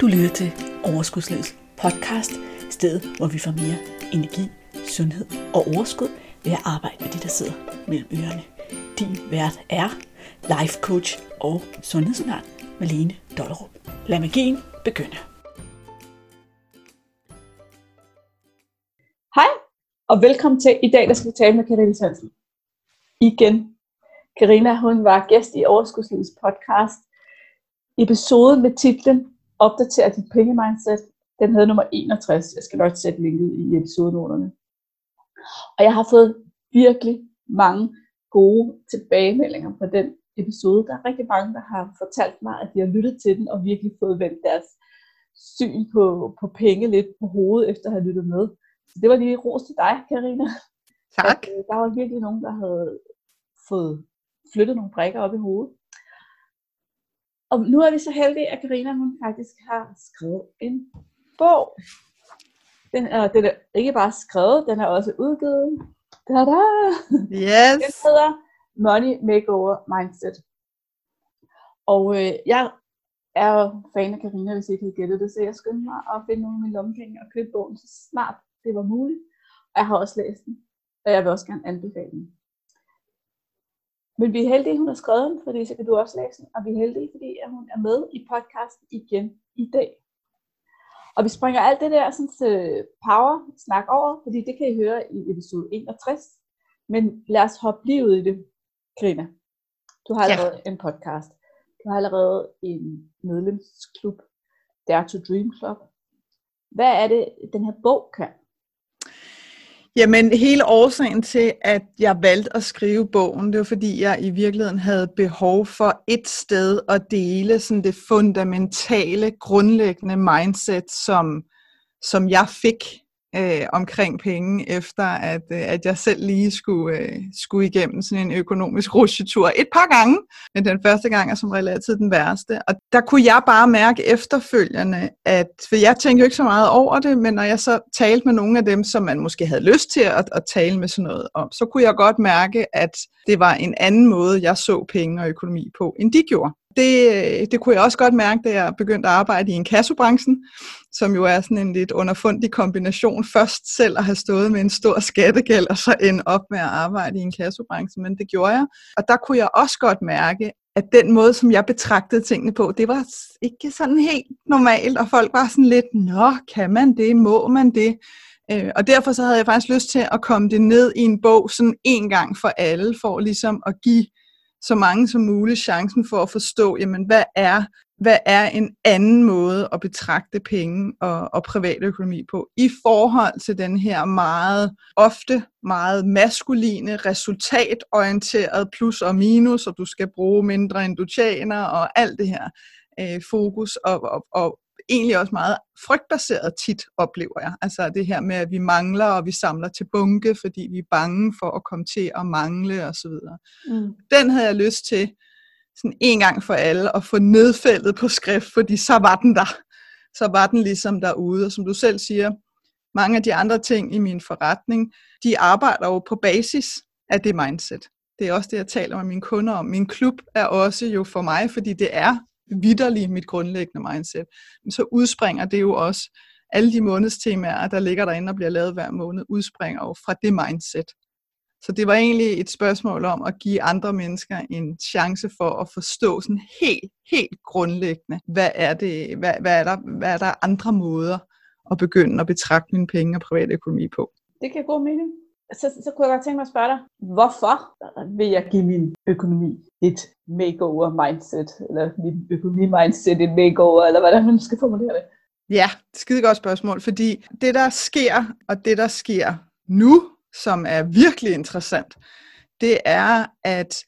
Du lytter til Overskudslivets podcast, stedet hvor vi får mere energi, sundhed og overskud ved at arbejde med de, der sidder mellem ørerne. Din vært er life coach og sundhedsundern Malene Dollerup. Lad magien begynde. Hej, og velkommen til. I dag der skal vi tale med Karina Svensen. Igen. Karina, hun var gæst i Overskudslivets podcast. episode med titlen opdatere dit pengemindset. Den havde nummer 61. Jeg skal nok sætte linket i episodenoterne. Og jeg har fået virkelig mange gode tilbagemeldinger på den episode. Der er rigtig mange, der har fortalt mig, at de har lyttet til den og virkelig fået vendt deres syn på, på penge lidt på hovedet, efter at have lyttet med. Så det var lige ros til dig, Karina. Tak. At, øh, der var virkelig nogen, der havde fået flyttet nogle brækker op i hovedet. Og nu er vi så heldige, at Karina hun faktisk har skrevet en bog. Den er, den er ikke bare skrevet, den er også udgivet. Da-da! Yes. Den hedder Money Makeover Mindset. Og øh, jeg er jo fan af Karina, hvis I ikke havde gættet det, så jeg skyndte mig at finde nogle af mine lommepenge og købe bogen, så snart det var muligt. Og jeg har også læst den, og jeg vil også gerne anbefale den. Men vi er heldige, at hun har skrevet den, fordi så kan du også læse den. Og vi er heldige, fordi at hun er med i podcasten igen i dag. Og vi springer alt det der sådan, til power snak over, fordi det kan I høre i episode 61. Men lad os hoppe lige ud i det, Karina. Du har allerede ja. en podcast. Du har allerede en medlemsklub, Dare to Dream Club. Hvad er det, den her bog kan? Jamen, hele årsagen til, at jeg valgte at skrive bogen, det var fordi, jeg i virkeligheden havde behov for et sted at dele sådan det fundamentale, grundlæggende mindset, som, som jeg fik øh, omkring penge, efter at, øh, at jeg selv lige skulle, øh, skulle igennem sådan en økonomisk rusjetur et par gange, men den første gang er som relativt den værste. Og der kunne jeg bare mærke efterfølgende, at for jeg tænkte jo ikke så meget over det, men når jeg så talte med nogle af dem, som man måske havde lyst til at, at tale med sådan noget om, så kunne jeg godt mærke, at det var en anden måde, jeg så penge og økonomi på, end de gjorde det, øh, det kunne jeg også godt mærke, da jeg begyndte at arbejde i en kassebranchen, som jo er sådan en lidt underfundig kombination. Først selv at have stået med en stor skattegæld, og så ende op med at arbejde i en kassebranche, men det gjorde jeg. Og der kunne jeg også godt mærke, at den måde, som jeg betragtede tingene på, det var ikke sådan helt normalt, og folk var sådan lidt, nå, kan man det, må man det? Øh, og derfor så havde jeg faktisk lyst til at komme det ned i en bog sådan en gang for alle, for ligesom at give så mange som muligt chancen for at forstå, jamen hvad er, hvad er en anden måde at betragte penge og, og privatøkonomi på, i forhold til den her meget, ofte meget maskuline, resultatorienteret plus og minus, og du skal bruge mindre end du tjener, og alt det her øh, fokus, og, og, og egentlig også meget frygtbaseret tit, oplever jeg. Altså det her med, at vi mangler, og vi samler til bunke, fordi vi er bange for at komme til at mangle osv. Mm. Den havde jeg lyst til sådan en gang for alle at få nedfældet på skrift, fordi så var den der. Så var den ligesom derude. Og som du selv siger, mange af de andre ting i min forretning, de arbejder jo på basis af det mindset. Det er også det, jeg taler med mine kunder om. Min klub er også jo for mig, fordi det er vidderlig mit grundlæggende mindset. Men så udspringer det jo også, alle de månedstemaer, der ligger derinde og bliver lavet hver måned, udspringer jo fra det mindset. Så det var egentlig et spørgsmål om at give andre mennesker en chance for at forstå sådan helt, helt grundlæggende, hvad er, det, hvad, hvad, er der, hvad er der andre måder at begynde at betragte mine penge og privatøkonomi på. Det kan god mening så, så kunne jeg godt tænke mig at spørge dig, hvorfor vil jeg give min økonomi et makeover mindset, eller min økonomi mindset et makeover, eller hvordan man skal formulere det? Ja, skide godt spørgsmål, fordi det der sker, og det der sker nu, som er virkelig interessant, det er, at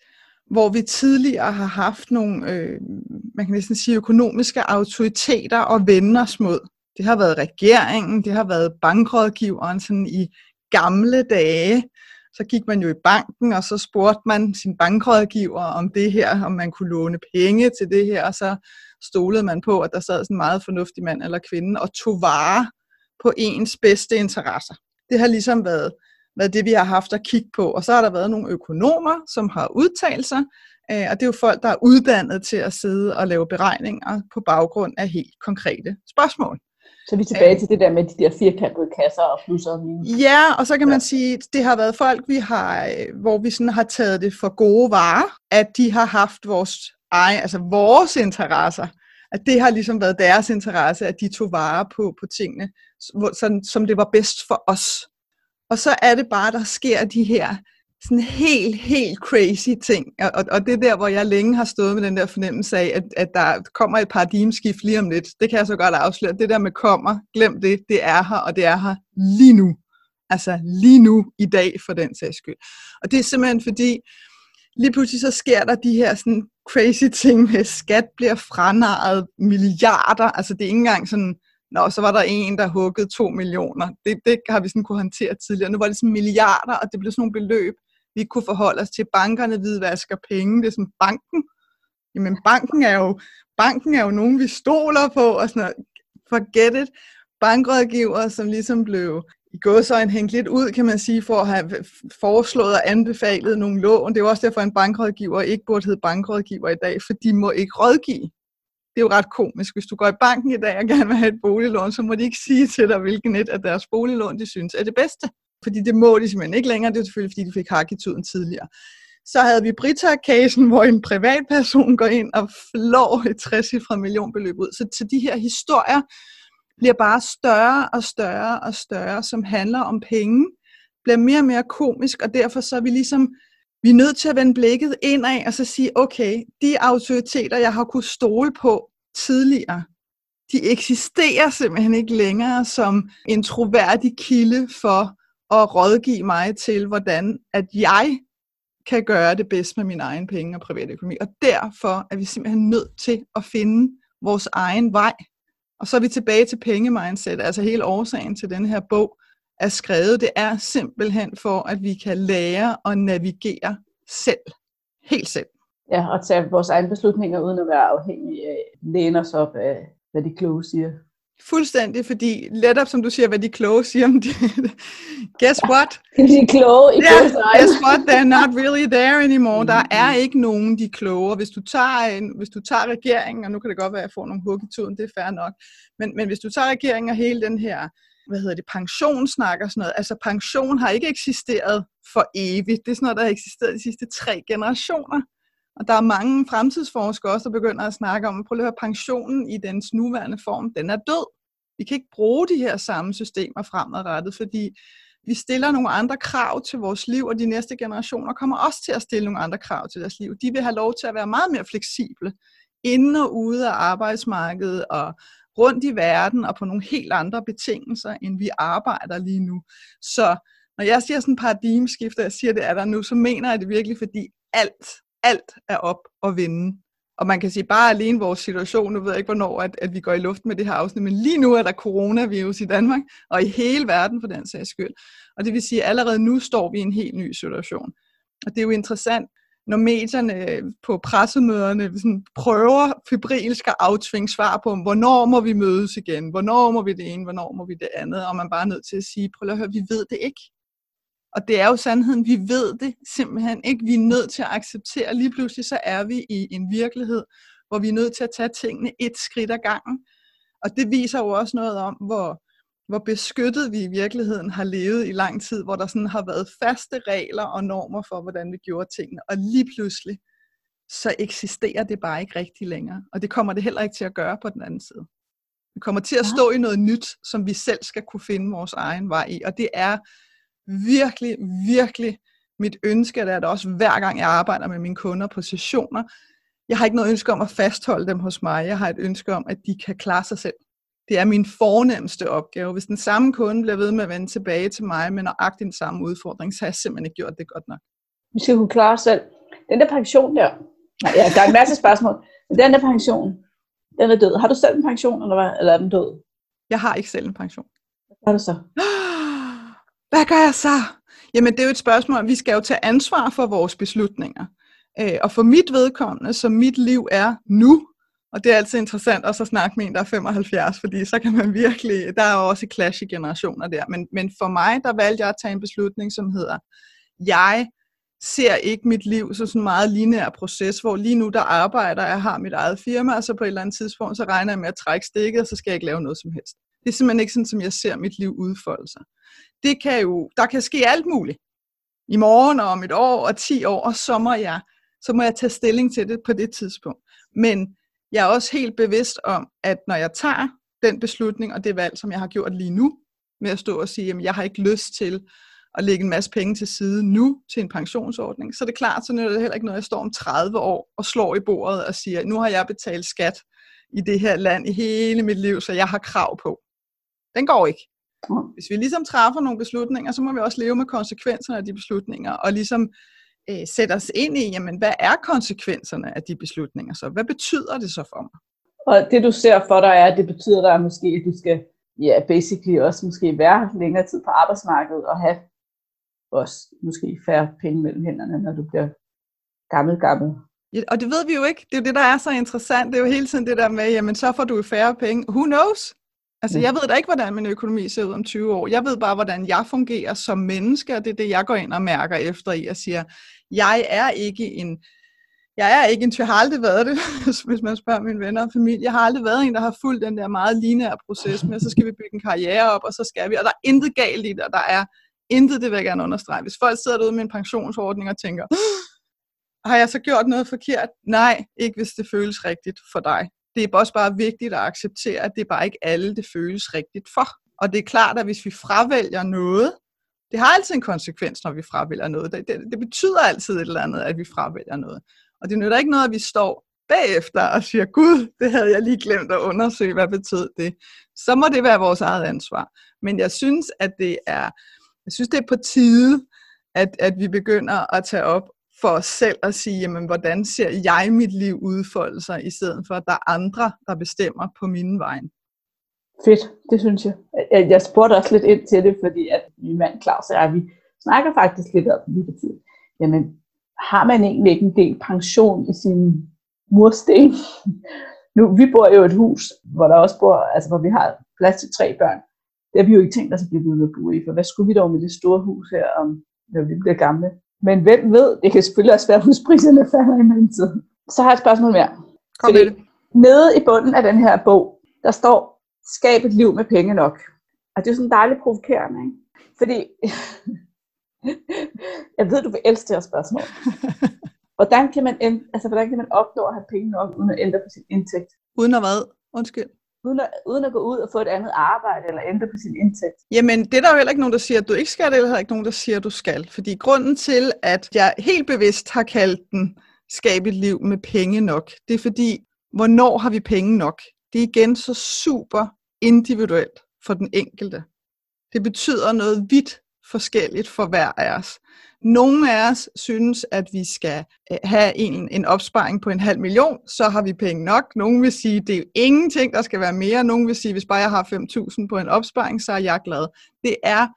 hvor vi tidligere har haft nogle, øh, man kan næsten sige, økonomiske autoriteter og vende os mod. Det har været regeringen, det har været bankrådgiveren sådan i gamle dage, så gik man jo i banken, og så spurgte man sin bankrådgiver om det her, om man kunne låne penge til det her, og så stolede man på, at der sad sådan en meget fornuftig mand eller kvinde og tog vare på ens bedste interesser. Det har ligesom været været det, vi har haft at kigge på. Og så har der været nogle økonomer, som har udtalt sig, øh, og det er jo folk, der er uddannet til at sidde og lave beregninger på baggrund af helt konkrete spørgsmål. Så er vi tilbage til det der med de der firkantede kasser og plusser og minus. Ja, og så kan man sige, at det har været folk, vi har, øh, hvor vi sådan har taget det for gode varer, at de har haft vores egen, altså vores interesser, at det har ligesom været deres interesse, at de tog vare på, på tingene, sådan, som det var bedst for os. Og så er det bare, der sker de her sådan helt, helt crazy ting. Og, og det er der, hvor jeg længe har stået med den der fornemmelse af, at, at der kommer et paradigmeskift lige om lidt. Det kan jeg så godt afsløre. Det der med kommer, glem det, det er her, og det er her lige nu. Altså lige nu, i dag, for den sags skyld. Og det er simpelthen fordi, lige pludselig så sker der de her sådan crazy ting med, skat bliver franaret milliarder. Altså det er ikke engang sådan, Nå, så var der en, der huggede to millioner. Det, det har vi sådan kunne håndtere tidligere. Nu var det sådan milliarder, og det blev sådan nogle beløb, vi kunne forholde os til. Bankerne hvidvasker penge, det er sådan banken. Jamen banken er jo, banken er jo nogen, vi stoler på, og sådan noget. Forget it. Bankrådgiver, som ligesom blev i gåsøjne hængt lidt ud, kan man sige, for at have foreslået og anbefalet nogle lån. Det er jo også derfor, at en bankrådgiver ikke burde hedde bankrådgiver i dag, for de må ikke rådgive. Det er jo ret komisk. Hvis du går i banken i dag og gerne vil have et boliglån, så må de ikke sige til dig, hvilken et af deres boliglån de synes er det bedste. Fordi det må de simpelthen ikke længere. Det er selvfølgelig, fordi de fik hak i tuden tidligere. Så havde vi Brita-casen, hvor en privatperson går ind og flår et 60 millionbeløb ud. Så til de her historier bliver bare større og større og større, som handler om penge, bliver mere og mere komisk, og derfor så er vi ligesom, vi er nødt til at vende blikket indad og så sige, okay, de autoriteter, jeg har kunnet stole på tidligere, de eksisterer simpelthen ikke længere som en troværdig kilde for at rådgive mig til, hvordan at jeg kan gøre det bedst med min egen penge og private økonomi. Og derfor er vi simpelthen nødt til at finde vores egen vej. Og så er vi tilbage til pengemindset, altså hele årsagen til den her bog er skrevet. Det er simpelthen for, at vi kan lære at navigere selv. Helt selv. Ja, og tage vores egne beslutninger uden at være afhængige af, læne os op af, hvad de kloge siger. Fuldstændig, fordi letop som du siger, hvad de kloge siger om det. guess what? De kloge i yeah, guess what? They're not really there anymore. Der er ikke nogen, de kloge. Hvis du tager, en, hvis du tager regeringen, og nu kan det godt være, at jeg får nogle hug i tuden, det er fair nok, men, men hvis du tager regeringen og hele den her hvad hedder det, pensionssnak og sådan noget. Altså pension har ikke eksisteret for evigt. Det er sådan noget, der har eksisteret de sidste tre generationer. Og der er mange fremtidsforskere også, der begynder at snakke om, prøv at høre, pensionen i dens nuværende form, den er død. Vi kan ikke bruge de her samme systemer fremadrettet, fordi vi stiller nogle andre krav til vores liv, og de næste generationer kommer også til at stille nogle andre krav til deres liv. De vil have lov til at være meget mere fleksible, inden og ude af arbejdsmarkedet, og rundt i verden, og på nogle helt andre betingelser, end vi arbejder lige nu. Så når jeg siger sådan en paradigmeskift, og jeg siger, det er der nu, så mener jeg det virkelig, fordi alt alt er op og vinde. Og man kan sige bare alene vores situation, nu ved jeg ikke, hvornår at, at vi går i luft med det her afsnit, men lige nu er der coronavirus i Danmark, og i hele verden for den sags skyld. Og det vil sige, at allerede nu står vi i en helt ny situation. Og det er jo interessant, når medierne øh, på pressemøderne sådan prøver febrilsk at aftvinge svar på, hvornår må vi mødes igen, hvornår må vi det ene, hvornår må vi det andet, og man bare er nødt til at sige, prøv at høre, vi ved det ikke. Og det er jo sandheden, vi ved det simpelthen ikke. Vi er nødt til at acceptere, lige pludselig så er vi i en virkelighed, hvor vi er nødt til at tage tingene et skridt ad gangen. Og det viser jo også noget om, hvor, hvor beskyttet vi i virkeligheden har levet i lang tid, hvor der sådan har været faste regler og normer for, hvordan vi gjorde tingene. Og lige pludselig, så eksisterer det bare ikke rigtig længere. Og det kommer det heller ikke til at gøre på den anden side. Vi kommer til at stå i noget nyt, som vi selv skal kunne finde vores egen vej i. Og det er virkelig, virkelig mit ønske, det er det også hver gang jeg arbejder med mine kunder på sessioner. Jeg har ikke noget ønske om at fastholde dem hos mig. Jeg har et ønske om, at de kan klare sig selv. Det er min fornemmeste opgave. Hvis den samme kunde bliver ved med at vende tilbage til mig med nøjagtigt den samme udfordring, så har jeg simpelthen ikke gjort det godt nok. Vi skal kunne klare selv. Den der pension der, nej, ja, der er en masse spørgsmål, men den der pension, den er død. Har du selv en pension, eller, hvad? eller er den død? Jeg har ikke selv en pension. Hvad er det så? hvad gør jeg så? Jamen det er jo et spørgsmål, vi skal jo tage ansvar for vores beslutninger. Øh, og for mit vedkommende, som mit liv er nu, Og det er altid interessant også at snakke med en, der er 75, fordi så kan man virkelig, der er jo også clash i generationer der. Men, men for mig, der valgte jeg at tage en beslutning, som hedder, jeg ser ikke mit liv som sådan en meget lineær proces, hvor lige nu der arbejder jeg, har mit eget firma, og så på et eller andet tidspunkt, så regner jeg med at trække stikket, og så skal jeg ikke lave noget som helst. Det er simpelthen ikke sådan, som jeg ser mit liv udfolde sig. Det kan jo, der kan ske alt muligt. I morgen og om et år og 10 år, og så må jeg, så må jeg tage stilling til det på det tidspunkt. Men jeg er også helt bevidst om, at når jeg tager den beslutning og det valg, som jeg har gjort lige nu, med at stå og sige, at jeg har ikke lyst til at lægge en masse penge til side nu til en pensionsordning, så er det klart, så er det heller ikke noget, jeg står om 30 år og slår i bordet og siger, nu har jeg betalt skat i det her land i hele mit liv, så jeg har krav på. Den går ikke. Hvis vi ligesom træffer nogle beslutninger, så må vi også leve med konsekvenserne af de beslutninger, og ligesom øh, sætte os ind i, jamen, hvad er konsekvenserne af de beslutninger så? Hvad betyder det så for mig? Og det du ser for dig er, at det betyder dig måske, at du skal ja, basically også måske være længere tid på arbejdsmarkedet og have også måske færre penge mellem hænderne, når du bliver gammel, gammel. Ja, og det ved vi jo ikke. Det er jo det, der er så interessant. Det er jo hele tiden det der med, jamen så får du færre penge. Who knows? Altså, jeg ved da ikke, hvordan min økonomi ser ud om 20 år. Jeg ved bare, hvordan jeg fungerer som menneske, og det er det, jeg går ind og mærker efter i og siger, jeg er ikke en, jeg er ikke en, jeg har aldrig været det, hvis man spørger mine venner og familie. Jeg har aldrig været en, der har fulgt den der meget lineære proces med, så skal vi bygge en karriere op, og så skal vi, og der er intet galt i det, og der er intet, det vil jeg gerne understrege. Hvis folk sidder derude med en pensionsordning og tænker, har jeg så gjort noget forkert? Nej, ikke hvis det føles rigtigt for dig. Det er også bare vigtigt at acceptere, at det er bare ikke alle, det føles rigtigt for. Og det er klart, at hvis vi fravælger noget, det har altid en konsekvens, når vi fravælger noget. Det, det, det betyder altid et eller andet, at vi fravælger noget. Og det nytter ikke noget, at vi står bagefter og siger, Gud, det havde jeg lige glemt at undersøge, hvad betød det. Så må det være vores eget ansvar. Men jeg synes, at det er, jeg synes, det er på tide, at, at vi begynder at tage op for os selv at sige, jamen, hvordan ser jeg mit liv udfolde sig, i stedet for, at der er andre, der bestemmer på min vej. Fedt, det synes jeg. Jeg, spurgte også lidt ind til det, fordi at min mand Claus og jeg, vi snakker faktisk lidt om lige på tiden. Jamen, har man egentlig ikke en del pension i sin mursten? nu, vi bor jo i et hus, hvor der også bor, altså hvor vi har plads til tre børn. Det har vi jo ikke tænkt os at blive ved at bo i, for hvad skulle vi dog med det store hus her, om, når vi bliver gamle? Men hvem ved, det kan selvfølgelig også være, at huspriserne falder i mellemtiden. Så har jeg et spørgsmål mere. Kom med det. Nede i bunden af den her bog, der står, skab et liv med penge nok. Og det er jo sådan dejligt provokerende, ikke? Fordi, jeg ved, du vil elske det her spørgsmål. Hvordan kan, man, altså, hvordan kan man opnå at have penge nok, uden at ændre på sin indtægt? Uden at hvad? Undskyld uden at, uden at gå ud og få et andet arbejde eller ændre på sin indtægt? Jamen, det er der jo heller ikke nogen, der siger, at du ikke skal, eller ikke nogen, der siger, at du skal. Fordi grunden til, at jeg helt bevidst har kaldt den skabe et liv med penge nok, det er fordi, hvornår har vi penge nok? Det er igen så super individuelt for den enkelte. Det betyder noget vidt forskelligt for hver af os. Nogle af os synes, at vi skal øh, have en, en opsparing på en halv million, så har vi penge nok. Nogle vil sige, at det er ingenting, der skal være mere. Nogle vil sige, at hvis bare jeg har 5.000 på en opsparing, så er jeg glad. Det er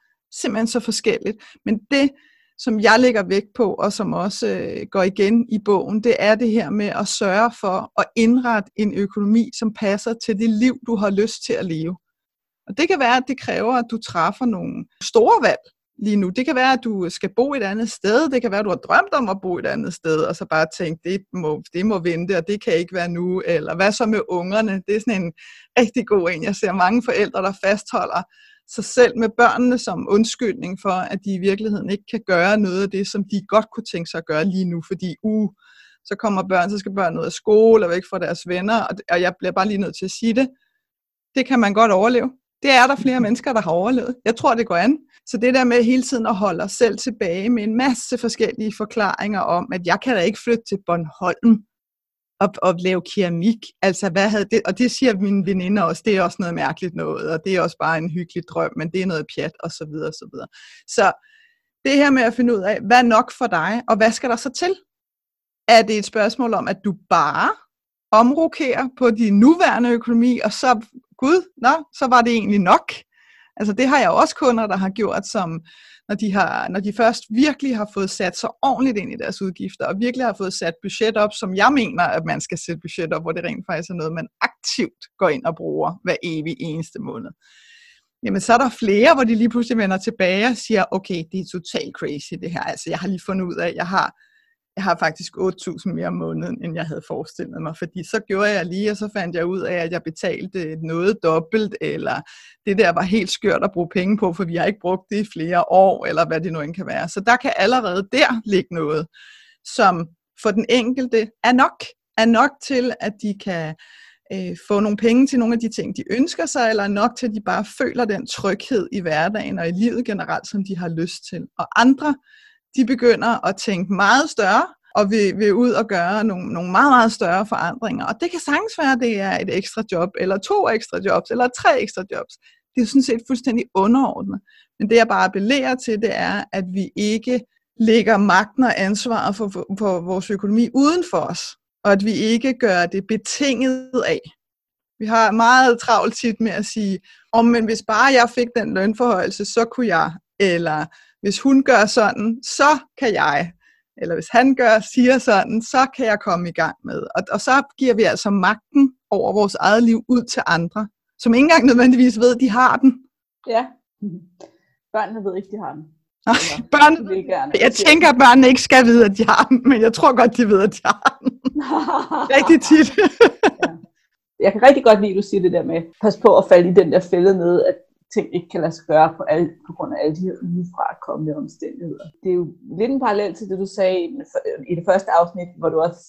simpelthen så forskelligt. Men det, som jeg lægger vægt på, og som også øh, går igen i bogen, det er det her med at sørge for at indrette en økonomi, som passer til det liv, du har lyst til at leve. Og det kan være, at det kræver, at du træffer nogle store valg lige nu. Det kan være, at du skal bo et andet sted. Det kan være, at du har drømt om at bo et andet sted, og så bare tænkt, det må, det må vente, og det kan ikke være nu. Eller hvad så med ungerne? Det er sådan en rigtig god en. Jeg ser mange forældre, der fastholder sig selv med børnene som undskyldning for, at de i virkeligheden ikke kan gøre noget af det, som de godt kunne tænke sig at gøre lige nu, fordi uh, så kommer børn, så skal børn ud af skole og væk fra deres venner, og jeg bliver bare lige nødt til at sige det. Det kan man godt overleve. Det er der flere mennesker, der har overlevet. Jeg tror, det går an. Så det der med hele tiden at holde os selv tilbage med en masse forskellige forklaringer om, at jeg kan da ikke flytte til Bornholm og, og lave keramik. Altså, hvad havde det? Og det siger mine veninder også, det er også noget mærkeligt noget, og det er også bare en hyggelig drøm, men det er noget pjat, og så videre, og så videre. Så det her med at finde ud af, hvad er nok for dig, og hvad skal der så til? Er det et spørgsmål om, at du bare omrokerer på din nuværende økonomi, og så, gud, nå, så var det egentlig nok? Altså det har jeg også kunder, der har gjort, som når de, har, når de først virkelig har fået sat sig ordentligt ind i deres udgifter, og virkelig har fået sat budget op, som jeg mener, at man skal sætte budget op, hvor det rent faktisk er noget, man aktivt går ind og bruger hver evig eneste måned. Jamen så er der flere, hvor de lige pludselig vender tilbage og siger, okay, det er totalt crazy det her. Altså jeg har lige fundet ud af, at jeg har jeg har faktisk 8.000 mere om måneden, end jeg havde forestillet mig, fordi så gjorde jeg lige, og så fandt jeg ud af, at jeg betalte noget dobbelt, eller det der var helt skørt at bruge penge på, for vi har ikke brugt det i flere år, eller hvad det nu end kan være. Så der kan allerede der ligge noget, som for den enkelte er nok, er nok til, at de kan øh, få nogle penge til nogle af de ting, de ønsker sig, eller nok til, at de bare føler den tryghed i hverdagen og i livet generelt, som de har lyst til. Og andre, de begynder at tænke meget større, og vil, vil ud og gøre nogle, nogle meget, meget større forandringer. Og det kan sagtens være, at det er et ekstra job, eller to ekstra jobs, eller tre ekstra jobs. Det er sådan set fuldstændig underordnet. Men det jeg bare appellerer til, det er, at vi ikke lægger magten og ansvaret for, for, for vores økonomi uden for os, og at vi ikke gør det betinget af. Vi har meget travlt tit med at sige, om oh, men hvis bare jeg fik den lønforhøjelse, så kunne jeg, eller hvis hun gør sådan, så kan jeg. Eller hvis han gør, siger sådan, så kan jeg komme i gang med. Og, og så giver vi altså magten over vores eget liv ud til andre, som ikke engang nødvendigvis ved, at de har den. Ja. Børnene ved ikke, de har den. Nej, børn, vil gerne. Jeg tænker, at børnene ikke skal vide, at de har den, men jeg tror godt, de ved, at de har den. rigtig tit. ja. Jeg kan rigtig godt lide, at du siger det der med, pas på at falde i den der fælde med, at ting ikke kan lade sig gøre på, alle, på grund af alle de her udefra kommende omstændigheder. Det er jo lidt en parallel til det, du sagde i det første afsnit, hvor du også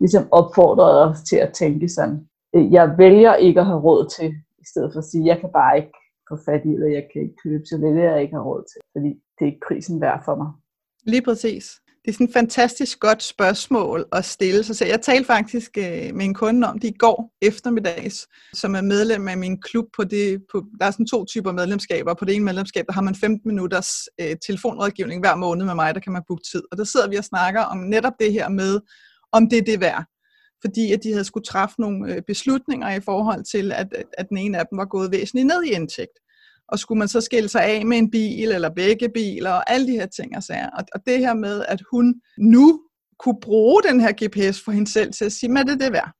ligesom opfordrede os til at tænke sådan, øh, jeg vælger ikke at have råd til, i stedet for at sige, jeg kan bare ikke få fat i, eller jeg kan ikke købe, så vælger jeg ikke have råd til, fordi det er ikke prisen værd for mig. Lige præcis det er sådan et fantastisk godt spørgsmål at stille sig selv. Jeg talte faktisk øh, med en kunde om det i går eftermiddags, som er medlem af min klub på det. På, der er sådan to typer medlemskaber. På det ene medlemskab, der har man 15 minutters øh, telefonrådgivning hver måned med mig, der kan man booke tid. Og der sidder vi og snakker om netop det her med, om det er det værd. Fordi at de havde skulle træffe nogle øh, beslutninger i forhold til, at, at den ene af dem var gået væsentligt ned i indtægt og skulle man så skille sig af med en bil, eller begge biler, og alle de her ting og sager. Og, og det her med, at hun nu kunne bruge den her GPS for hende selv til at sige, er det det værd?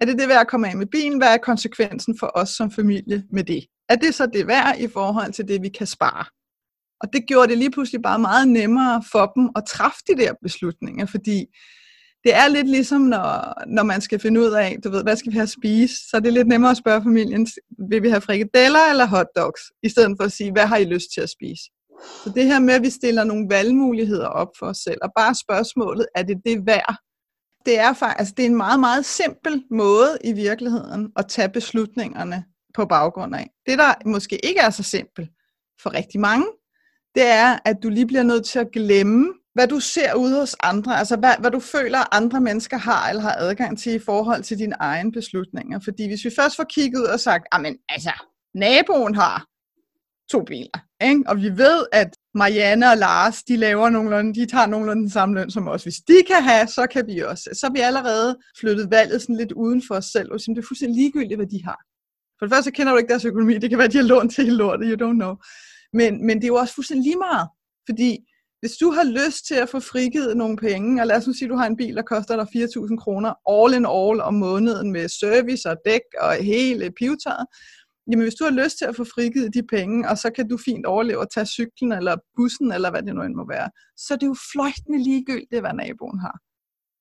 Er det det værd at komme af med bilen? Hvad er konsekvensen for os som familie med det? Er det så det værd i forhold til det, vi kan spare? Og det gjorde det lige pludselig bare meget nemmere for dem at træffe de der beslutninger, fordi det er lidt ligesom, når, når man skal finde ud af, du ved, hvad skal vi have at spise, så det er lidt nemmere at spørge familien, vil vi have frikadeller eller hotdogs, i stedet for at sige, hvad har I lyst til at spise? Så det her med, at vi stiller nogle valgmuligheder op for os selv, og bare spørgsmålet, er det det værd? Det er faktisk, altså det er en meget, meget simpel måde i virkeligheden at tage beslutningerne på baggrund af. Det, der måske ikke er så simpelt for rigtig mange, det er, at du lige bliver nødt til at glemme hvad du ser ude hos andre, altså hvad, hvad du føler, andre mennesker har eller har adgang til i forhold til dine egne beslutninger. Fordi hvis vi først får kigget ud og sagt, ah, men altså, naboen har to biler, ikke? og vi ved, at Marianne og Lars, de laver nogenlunde, de tager nogenlunde den samme løn som os. Hvis de kan have, så kan vi også. Så har vi allerede flyttet valget sådan lidt uden for os selv, og det er fuldstændig ligegyldigt, hvad de har. For det første så kender du ikke deres økonomi, det kan være, at de har lånt til lortet, you don't know. Men, men det er jo også fuldstændig lige meget, fordi hvis du har lyst til at få frigivet nogle penge, og lad os nu sige, at du har en bil, der koster dig 4.000 kroner all in all om måneden med service og dæk og hele pivetøjet, jamen hvis du har lyst til at få frigivet de penge, og så kan du fint overleve at tage cyklen eller bussen, eller hvad det nu end må være, så er det jo fløjtende ligegyldigt, hvad naboen har.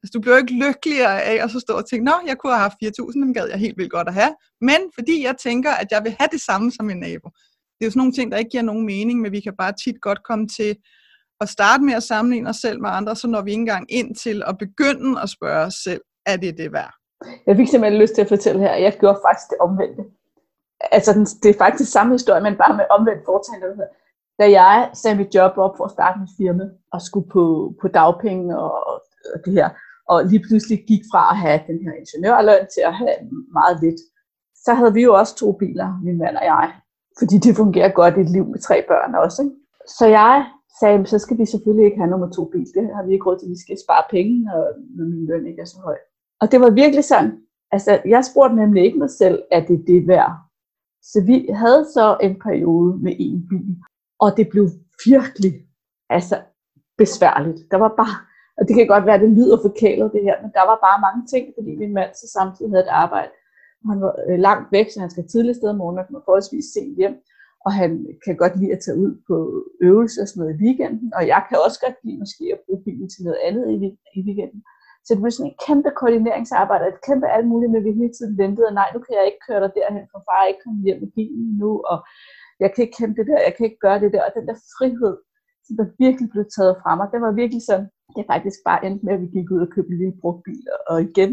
Altså, du bliver jo ikke lykkeligere af at så stå og tænke, nå, jeg kunne have haft 4.000, dem gad jeg helt vildt godt at have, men fordi jeg tænker, at jeg vil have det samme som min nabo. Det er jo sådan nogle ting, der ikke giver nogen mening, men vi kan bare tit godt komme til at starte med at sammenligne os selv med andre, så når vi ikke engang ind til at begynde at spørge os selv, er det det værd? Jeg fik simpelthen lyst til at fortælle her, at jeg gjorde faktisk det omvendte. Altså, det er faktisk samme historie, men bare med omvendt foretegn. Da jeg sagde mit job op for at starte mit firma, og skulle på, på dagpenge og, og det her, og lige pludselig gik fra at have den her ingeniørløn til at have meget lidt, så havde vi jo også to biler, min mand og jeg, fordi det fungerer godt i et liv med tre børn også. Ikke? Så jeg sagde, så skal vi selvfølgelig ikke have nummer to bil. Det har vi ikke råd til. Vi skal spare penge, når, når min løn ikke er så høj. Og det var virkelig sådan. Altså, jeg spurgte nemlig ikke mig selv, at det det værd. Så vi havde så en periode med en bil, og det blev virkelig altså, besværligt. Der var bare, og det kan godt være, at det lyder forkælet det her, men der var bare mange ting, fordi min mand så samtidig havde et arbejde. Han var øh, langt væk, så han skal tidligt sted om morgenen, og kommer forholdsvis sent hjem og han kan godt lide at tage ud på øvelser og sådan noget i weekenden, og jeg kan også godt lide måske at bruge bilen til noget andet i, i weekenden. Så det blev sådan et kæmpe koordineringsarbejde, et kæmpe alt muligt, men vi hele tiden ventede, og nej, nu kan jeg ikke køre dig derhen, for far er ikke kommet hjem med bilen nu, og jeg kan ikke kæmpe det der, jeg kan ikke gøre det der, og den der frihed, som der virkelig blev taget fra mig, det var virkelig sådan, det faktisk bare endte med, at vi gik ud og købte en lille brugt bil, og igen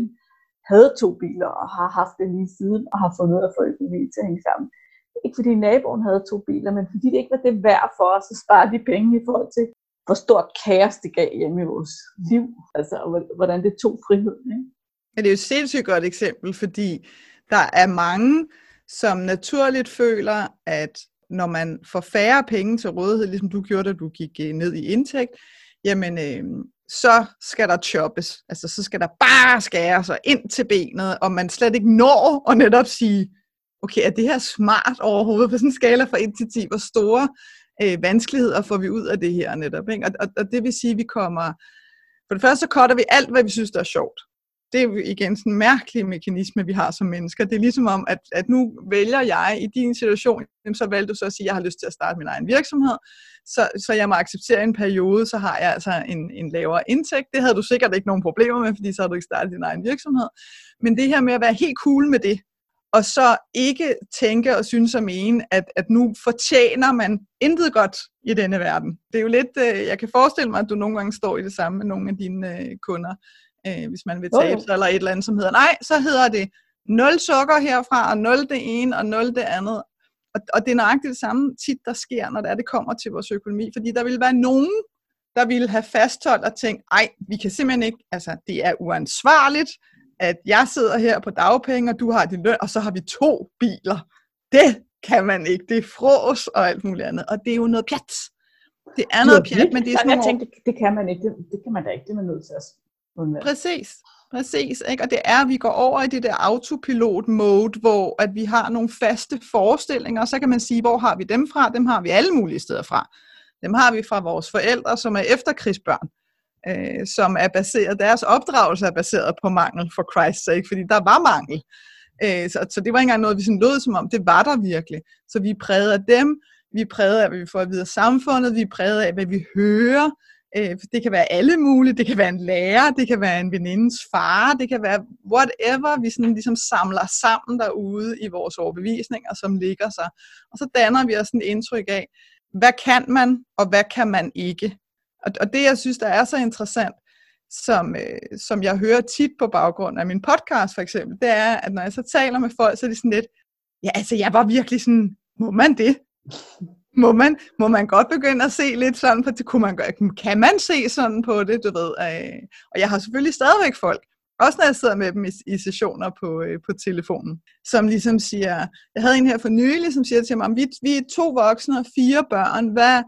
havde to biler, og har haft det lige siden, og har fundet at få økonomi til at hænge sammen. Ikke fordi naboen havde to biler, men fordi det ikke var det værd for os at spare de penge i forhold til, hvor stort kaos det gav hjemme i vores liv. Altså, hvordan det tog frihed. Ikke? Men det er jo et sindssygt godt eksempel, fordi der er mange, som naturligt føler, at når man får færre penge til rådighed, ligesom du gjorde, da du gik øh, ned i indtægt, jamen øh, så skal der choppes. Altså så skal der bare skæres og ind til benet, og man slet ikke når at netop sige, okay, er det her smart overhovedet på sådan en skala fra 1 til 10? Hvor store øh, vanskeligheder får vi ud af det her netop? Ikke? Og, og, og det vil sige, at vi kommer... For det første så cutter vi alt, hvad vi synes, der er sjovt. Det er igen sådan en mærkelig mekanisme, vi har som mennesker. Det er ligesom om, at, at nu vælger jeg i din situation, så valgte du så at sige, at jeg har lyst til at starte min egen virksomhed, så, så jeg må acceptere en periode, så har jeg altså en, en lavere indtægt. Det havde du sikkert ikke nogen problemer med, fordi så har du ikke startet din egen virksomhed. Men det her med at være helt cool med det, og så ikke tænke og synes og mene, at, at nu fortjener man intet godt i denne verden. Det er jo lidt, øh, jeg kan forestille mig, at du nogle gange står i det samme med nogle af dine øh, kunder, øh, hvis man vil tabe sig, eller et eller andet, som hedder, nej, så hedder det 0 sukker herfra, og 0 det ene, og 0 det andet. Og, og det er nøjagtigt det samme tit, der sker, når det, er, det kommer til vores økonomi, fordi der vil være nogen, der ville have fastholdt og tænkt, ej, vi kan simpelthen ikke, altså det er uansvarligt, at jeg sidder her på dagpenge, og du har din løn, og så har vi to biler. Det kan man ikke. Det er fros og alt muligt andet. Og det er jo noget pjat. Det er noget pjat, men det er sådan Jeg tænkte, det kan man ikke. Det, det kan man da ikke. Det er man nødt til at undvære. Præcis. Præcis, ikke? og det er, at vi går over i det der autopilot-mode, hvor at vi har nogle faste forestillinger, og så kan man sige, hvor har vi dem fra? Dem har vi alle mulige steder fra. Dem har vi fra vores forældre, som er efterkrigsbørn øh, som er baseret, deres opdragelse er baseret på mangel, for Christ's sake, fordi der var mangel. Øh, så, så det var ikke engang noget, vi sådan lød som om, det var der virkelig. Så vi er præget af dem, vi er præget af, hvad vi får at vide af samfundet, vi er præget af, hvad vi hører, øh, det kan være alle mulige, det kan være en lærer, det kan være en venindes far, det kan være whatever, vi sådan ligesom samler sammen derude i vores overbevisninger, som ligger sig. Og så danner vi os en indtryk af, hvad kan man, og hvad kan man ikke. Og, og det, jeg synes, der er så interessant, som, øh, som jeg hører tit på baggrund af min podcast for eksempel, det er, at når jeg så taler med folk, så er det sådan lidt, ja, altså jeg var virkelig sådan, må man det? Må man, må man godt begynde at se lidt sådan på det? Kunne man, kan man se sådan på det, du ved? Øh, og jeg har selvfølgelig stadigvæk folk, også når jeg sidder med dem i, i sessioner på, øh, på telefonen, som ligesom siger, jeg havde en her for nylig, som siger til mig, vi, vi er to voksne og fire børn, hvad,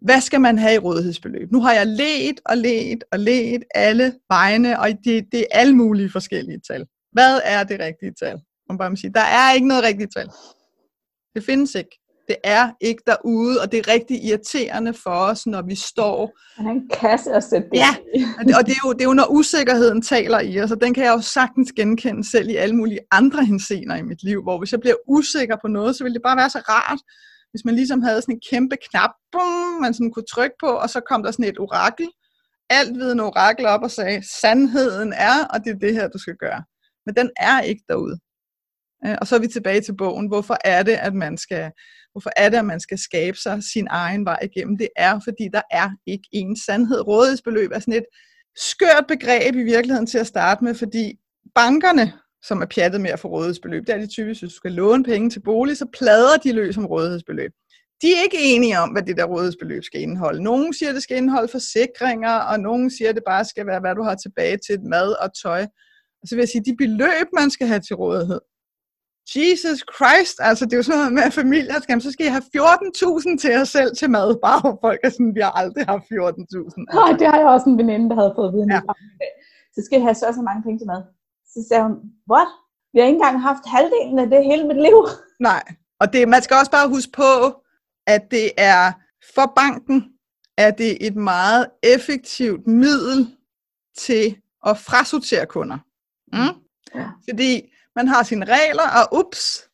hvad skal man have i rådighedsbeløb? Nu har jeg let og let og let alle vegne, og det, det er alle mulige forskellige tal. Hvad er det rigtige tal? Man bare sige, der er ikke noget rigtigt tal. Det findes ikke. Det er ikke derude, og det er rigtig irriterende for os, når vi står... Han er en kasse at sætte det Ja, og det er, jo, det er jo, når usikkerheden taler i os, og den kan jeg jo sagtens genkende selv i alle mulige andre hensener i mit liv, hvor hvis jeg bliver usikker på noget, så vil det bare være så rart, hvis man ligesom havde sådan en kæmpe knap, boom, man sådan kunne trykke på, og så kom der sådan et orakel, alt en orakel op og sagde, sandheden er, og det er det her, du skal gøre. Men den er ikke derude. Øh, og så er vi tilbage til bogen. Hvorfor er det, at man skal, hvorfor er det, at man skal skabe sig sin egen vej igennem? Det er, fordi der er ikke en sandhed. Rådighedsbeløb er sådan et skørt begreb i virkeligheden til at starte med, fordi bankerne som er pjattet med at få rådighedsbeløb. Det er de typisk, hvis du skal låne penge til bolig, så plader de løs om rådighedsbeløb. De er ikke enige om, hvad det der rådighedsbeløb skal indeholde. Nogle siger, det skal indeholde forsikringer, og nogle siger, det bare skal være, hvad du har tilbage til mad og tøj. Og så vil jeg sige, de beløb, man skal have til rådighed. Jesus Christ, altså det er jo sådan noget med, at familier skal, så skal I have 14.000 til jer selv til mad, bare hvor folk er sådan, vi har aldrig haft 14.000. Nej, det har jeg også en veninde, der havde fået viden. Ja. Så skal I have så så mange penge til mad. Så sagde hun, what? Vi har ikke engang haft halvdelen af det hele mit liv. Nej, og det, man skal også bare huske på, at det er for banken, er det et meget effektivt middel til at frasortere kunder. Mm? Ja. Fordi man har sine regler, og ups,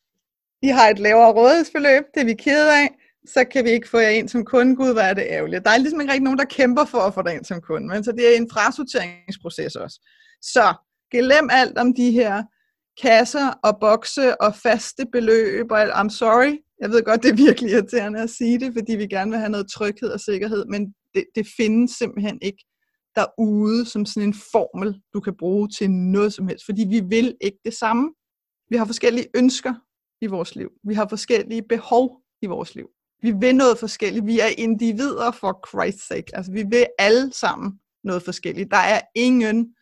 I har et lavere rådighedsbeløb, det er vi kede af, så kan vi ikke få jer ind som kunde. Gud, hvor er det ærgerligt. Der er ligesom ikke rigtig nogen, der kæmper for at få dig ind som kunde, men så det er en frasorteringsproces også. Så glem alt om de her kasser og bokse og faste beløb, og I'm sorry, jeg ved godt, det er virkelig irriterende at sige det, fordi vi gerne vil have noget tryghed og sikkerhed, men det, det findes simpelthen ikke derude som sådan en formel, du kan bruge til noget som helst, fordi vi vil ikke det samme. Vi har forskellige ønsker i vores liv. Vi har forskellige behov i vores liv. Vi vil noget forskelligt. Vi er individer for Christ's sake. Altså, vi vil alle sammen noget forskelligt. Der er ingen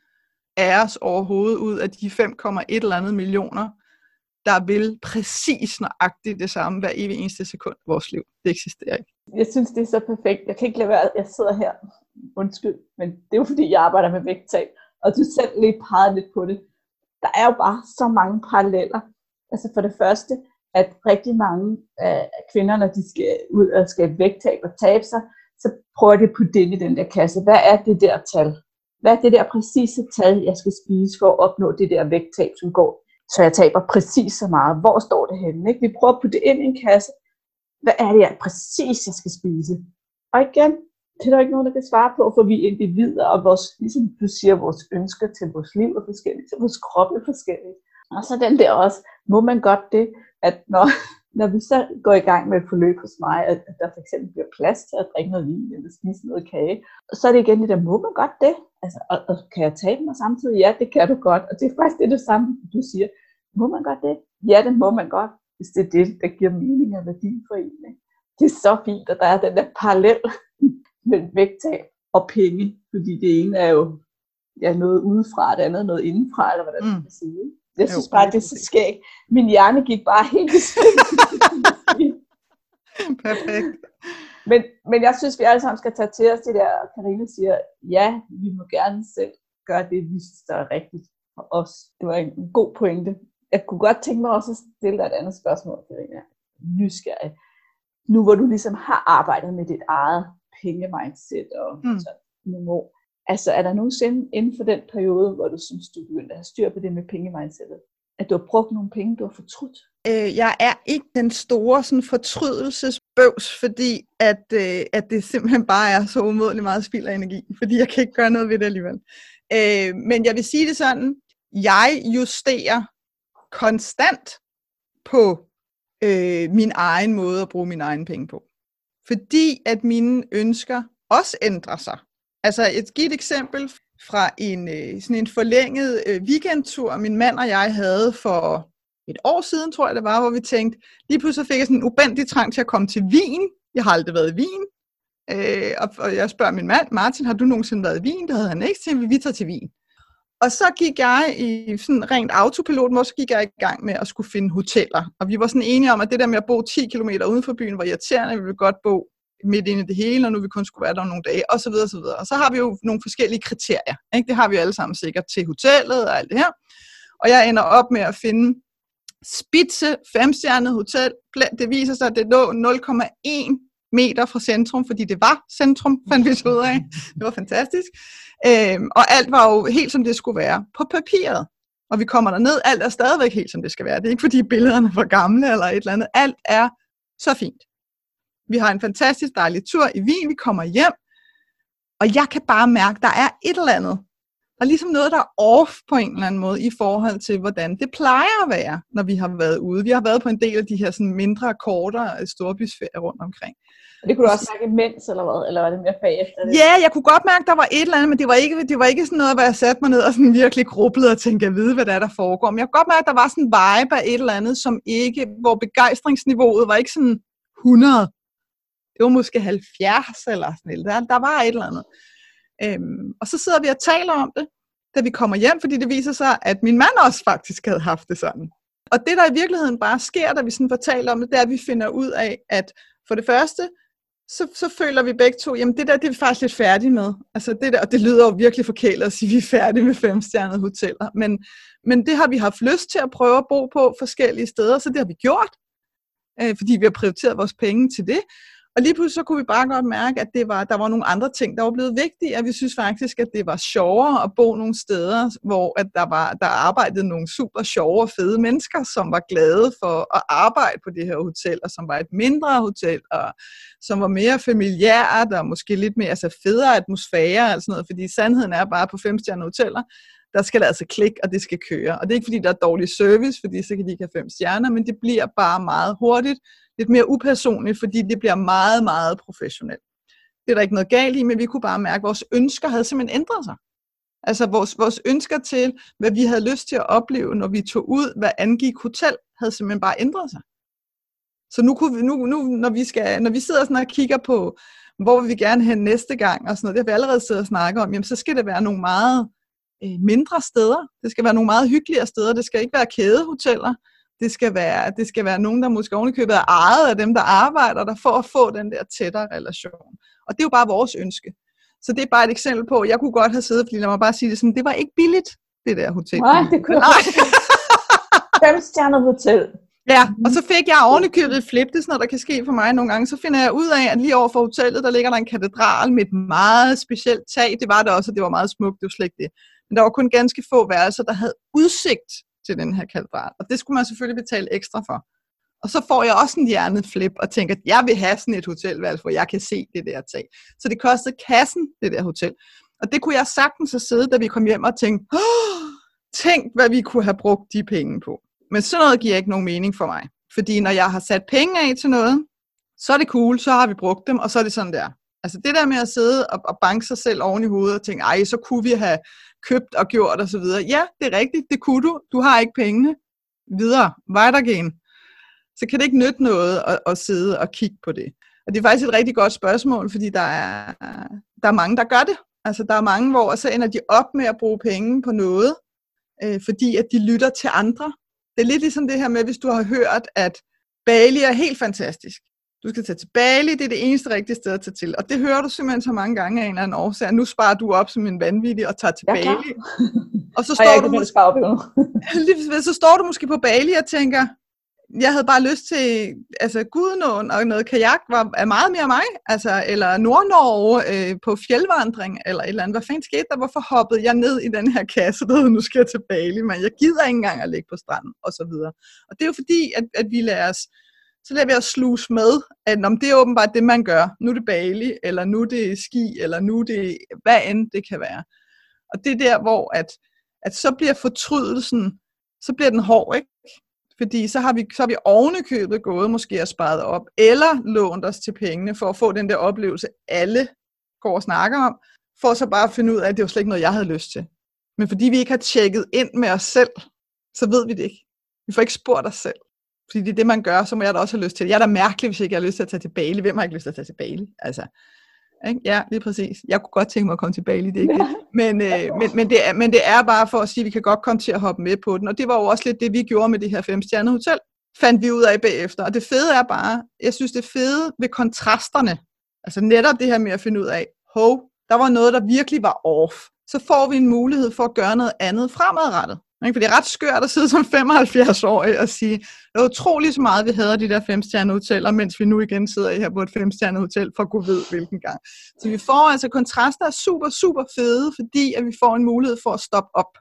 af os overhovedet ud af de 5,1 eller andet millioner, der vil præcis nøjagtigt det samme hver evig eneste sekund i vores liv. Det eksisterer ikke. Jeg synes, det er så perfekt. Jeg kan ikke lade være, jeg sidder her. Undskyld, men det er jo fordi, jeg arbejder med vægttab. Og du selv lige pegede lidt på det. Der er jo bare så mange paralleller. Altså for det første, at rigtig mange af kvinder, når de skal ud og skabe vægttab og tabe sig, så prøver de at putte det ind i den der kasse. Hvad er det der tal? Hvad er det der præcise tal, jeg skal spise for at opnå det der vægttab, som går, så jeg taber præcis så meget? Hvor står det henne? Ikke? Vi prøver at putte det ind i en kasse. Hvad er det jeg præcis, jeg skal spise? Og igen, det er der ikke nogen, der kan svare på, for vi er individer, og vores, ligesom du siger, vores ønsker til vores liv er forskellige, til vores krop er forskellige. Og så den der også, må man godt det, at når, når vi så går i gang med et forløb hos mig, at, at der for eksempel bliver plads til at drikke noget vin eller spise noget kage, så er det igen det der, må man godt det? Altså, og, og kan jeg tabe mig samtidig? Ja, det kan du godt. Og det er faktisk det, det samme, du siger. Må man godt det? Ja, det må man godt, hvis det er det, der giver mening og værdi for en. Ikke? Det er så fint, at der er den der parallel mellem vægttab og penge, fordi det ene er jo ja, noget udefra, det andet er noget indenfra, eller hvordan man Mm. kan sige. ikke? Jeg synes bare, det er så skægt. Min hjerne gik bare helt i. Perfekt. men, men jeg synes, vi alle sammen skal tage til os det der, Karina siger, ja, vi må gerne selv gøre det, vi synes, der er rigtigt for os. Det var en god pointe. Jeg kunne godt tænke mig også at stille dig et andet spørgsmål, Karina. Nysgerrig. Nu hvor du ligesom har arbejdet med dit eget penge-mindset og Mm. sådan år, altså er der nogensinde inden for den periode, hvor du synes, du begyndte at have styr på det med pengemindsetet, at du har brugt nogle penge, du har fortrudt? Øh, jeg er ikke den store sådan, fortrydelsesbøvs, fordi at, øh, at det simpelthen bare er så umådeligt meget spild af energi, fordi jeg kan ikke gøre noget ved det alligevel. Øh, men jeg vil sige det sådan, jeg justerer konstant på øh, min egen måde at bruge mine egne penge på. Fordi at mine ønsker også ændrer sig. Altså et givet eksempel fra en, øh, sådan en forlænget øh, weekendtur, min mand og jeg havde for et år siden, tror jeg det var, hvor vi tænkte, lige pludselig fik jeg sådan en ubendig trang til at komme til Wien. Jeg har aldrig været i Wien. Øh, og, jeg spørger min mand, Martin, har du nogensinde været i Wien? Det havde han ikke så vi tager til Wien. Og så gik jeg i sådan rent autopilot, hvor så gik jeg i gang med at skulle finde hoteller. Og vi var sådan enige om, at det der med at bo 10 km uden for byen var irriterende. Vi ville godt bo midt inde i det hele, og nu vi kun skulle være der nogle dage, og så videre, og så videre. Og så har vi jo nogle forskellige kriterier. Ikke? Det har vi alle sammen sikkert til hotellet og alt det her. Og jeg ender op med at finde Spitze, femstjernet hotel. Det viser sig, at det lå 0,1 meter fra centrum, fordi det var centrum, fandt vi så ud af. Det var fantastisk. Øhm, og alt var jo helt, som det skulle være på papiret. Og vi kommer derned, alt er stadigvæk helt, som det skal være. Det er ikke, fordi billederne var gamle eller et eller andet. Alt er så fint. Vi har en fantastisk dejlig tur i Wien, vi kommer hjem, og jeg kan bare mærke, der er et eller andet. Der er ligesom noget, der er off på en eller anden måde i forhold til, hvordan det plejer at være, når vi har været ude. Vi har været på en del af de her sådan mindre, kortere storbysferier rundt omkring. Og det kunne du også mærke imens, eller hvad? Eller var det mere bagefter det? Ja, jeg kunne godt mærke, at der var et eller andet, men det var ikke, det var ikke sådan noget, hvor jeg satte mig ned og sådan virkelig grublede og tænkte, jeg ved, hvad der er, der foregår. Men jeg kunne godt mærke, at der var sådan en vibe af et eller andet, som ikke, hvor begejstringsniveauet var ikke sådan 100. Det var måske 70 eller sådan noget. Der, der var et eller andet. Øhm, og så sidder vi og taler om det, da vi kommer hjem, fordi det viser sig, at min mand også faktisk havde haft det sådan. Og det, der i virkeligheden bare sker, da vi sådan fortæller om det, det er, at vi finder ud af, at for det første, så, så føler vi begge to, jamen det der, det er vi faktisk lidt færdige med. Altså det der, og det lyder jo virkelig forkælet at sige, at vi er færdige med femstjernede hoteller. Men, men det har vi haft lyst til at prøve at bo på forskellige steder, så det har vi gjort, øh, fordi vi har prioriteret vores penge til det. Og lige pludselig så kunne vi bare godt mærke, at det var, der var nogle andre ting, der var blevet vigtige, at vi synes faktisk, at det var sjovere at bo nogle steder, hvor at der, var, der arbejdede nogle super sjove og fede mennesker, som var glade for at arbejde på det her hotel, og som var et mindre hotel, og som var mere familiært, og måske lidt mere altså federe atmosfære, og sådan noget, fordi sandheden er bare på femstjernede hoteller, der skal det altså klikke, og det skal køre. Og det er ikke fordi, der er dårlig service, fordi så kan de ikke have fem stjerner, men det bliver bare meget hurtigt, lidt mere upersonligt, fordi det bliver meget, meget professionelt. Det er der ikke noget galt i, men vi kunne bare mærke, at vores ønsker havde simpelthen ændret sig. Altså vores, vores ønsker til, hvad vi havde lyst til at opleve, når vi tog ud, hvad angik hotel, havde simpelthen bare ændret sig. Så nu, kunne vi, nu, nu når, vi skal, når vi sidder sådan og kigger på, hvor vil vi gerne hen næste gang, og sådan noget, det har vi allerede siddet og snakket om, jamen så skal det være nogle meget øh, mindre steder. Det skal være nogle meget hyggeligere steder. Det skal ikke være kædehoteller. Det skal være, det skal være nogen, der måske ovenikøbet er ejet af dem, der arbejder der, for at få den der tættere relation. Og det er jo bare vores ønske. Så det er bare et eksempel på, jeg kunne godt have siddet, fordi lad mig bare sige det sådan, det var ikke billigt, det der hotel. Nej, det kunne Nej. Fem hotel. Ja, og så fik jeg ovenikøbet et flip, det er sådan noget, der kan ske for mig nogle gange. Så finder jeg ud af, at lige over for hotellet, der ligger der en katedral med et meget specielt tag. Det var det også, og det var meget smukt, det var slet ikke det. Men der var kun ganske få værelser, der havde udsigt til den her katedral. Og det skulle man selvfølgelig betale ekstra for. Og så får jeg også en hjerneflip og tænker, at jeg vil have sådan et hotelværelse, hvor jeg kan se det der tag. Så det kostede kassen, det der hotel. Og det kunne jeg sagtens have siddet, da vi kom hjem og tænkte, tænk, hvad vi kunne have brugt de penge på. Men sådan noget giver ikke nogen mening for mig. Fordi når jeg har sat penge af til noget, så er det cool, så har vi brugt dem, og så er det sådan der. Altså det der med at sidde og, og banke sig selv oven i hovedet og tænke, ej, så kunne vi have købt og gjort og så videre. Ja, det er rigtigt, det kunne du. Du har ikke pengene. Videre, weitergehen. Så kan det ikke nytte noget at, at sidde og kigge på det. Og det er faktisk et rigtig godt spørgsmål, fordi der er, der er mange, der gør det. Altså der er mange, hvor så ender de op med at bruge penge på noget, øh, fordi at de lytter til andre. Det er lidt ligesom det her med, hvis du har hørt, at Bali er helt fantastisk. Du skal tage til Bali, det er det eneste rigtige sted at tage til. Og det hører du simpelthen så mange gange af en eller anden årsag. Nu sparer du op som en vanvittig og tager til ja, Bali. Og så står, og du måske, op, så står du måske på Bali og tænker, jeg havde bare lyst til, altså Gudnåen og noget kajak var, er meget mere mig, altså, eller Nordnorge øh, på fjeldvandring, eller et eller andet. Hvad fanden skete der? Hvorfor hoppede jeg ned i den her kasse, der nu skal jeg til Bali, men jeg gider ikke engang at ligge på stranden, og så videre. Og det er jo fordi, at, at vi lader os så lader vi os sluse med, at om det er åbenbart det, man gør. Nu er det Bali, eller nu er det ski, eller nu er det hvad end det kan være. Og det er der, hvor at, at så bliver fortrydelsen, så bliver den hård, ikke? Fordi så har vi, så har vi ovenikøbet gået måske og sparet op, eller lånt os til pengene for at få den der oplevelse, alle går og snakker om, for så bare at finde ud af, at det var slet ikke noget, jeg havde lyst til. Men fordi vi ikke har tjekket ind med os selv, så ved vi det ikke. Vi får ikke spurgt os selv. Fordi det er det, man gør, så må jeg da også have lyst til det. Jeg er da mærkelig, hvis ikke jeg har lyst til at tage til Bali. Hvem har ikke lyst til at tage til Bali? Altså, ikke? Ja, lige præcis. Jeg kunne godt tænke mig at komme til Bali, det er ikke det. Men, øh, men, men, det er, men det er bare for at sige, at vi kan godt komme til at hoppe med på den. Og det var jo også lidt det, vi gjorde med det her femstjernede hotel. Fandt vi ud af bagefter. Og det fede er bare, jeg synes det fede ved kontrasterne, altså netop det her med at finde ud af, hov, der var noget, der virkelig var off. Så får vi en mulighed for at gøre noget andet fremadrettet. Ikke? For det er ret skørt at sidde som 75-årig og sige, det er utroligt så meget, vi havde de der femstjernede hoteller, mens vi nu igen sidder her på et femstjernet hotel for at kunne ved hvilken gang. Så vi får altså kontraster er super, super fede, fordi at vi får en mulighed for at stoppe op.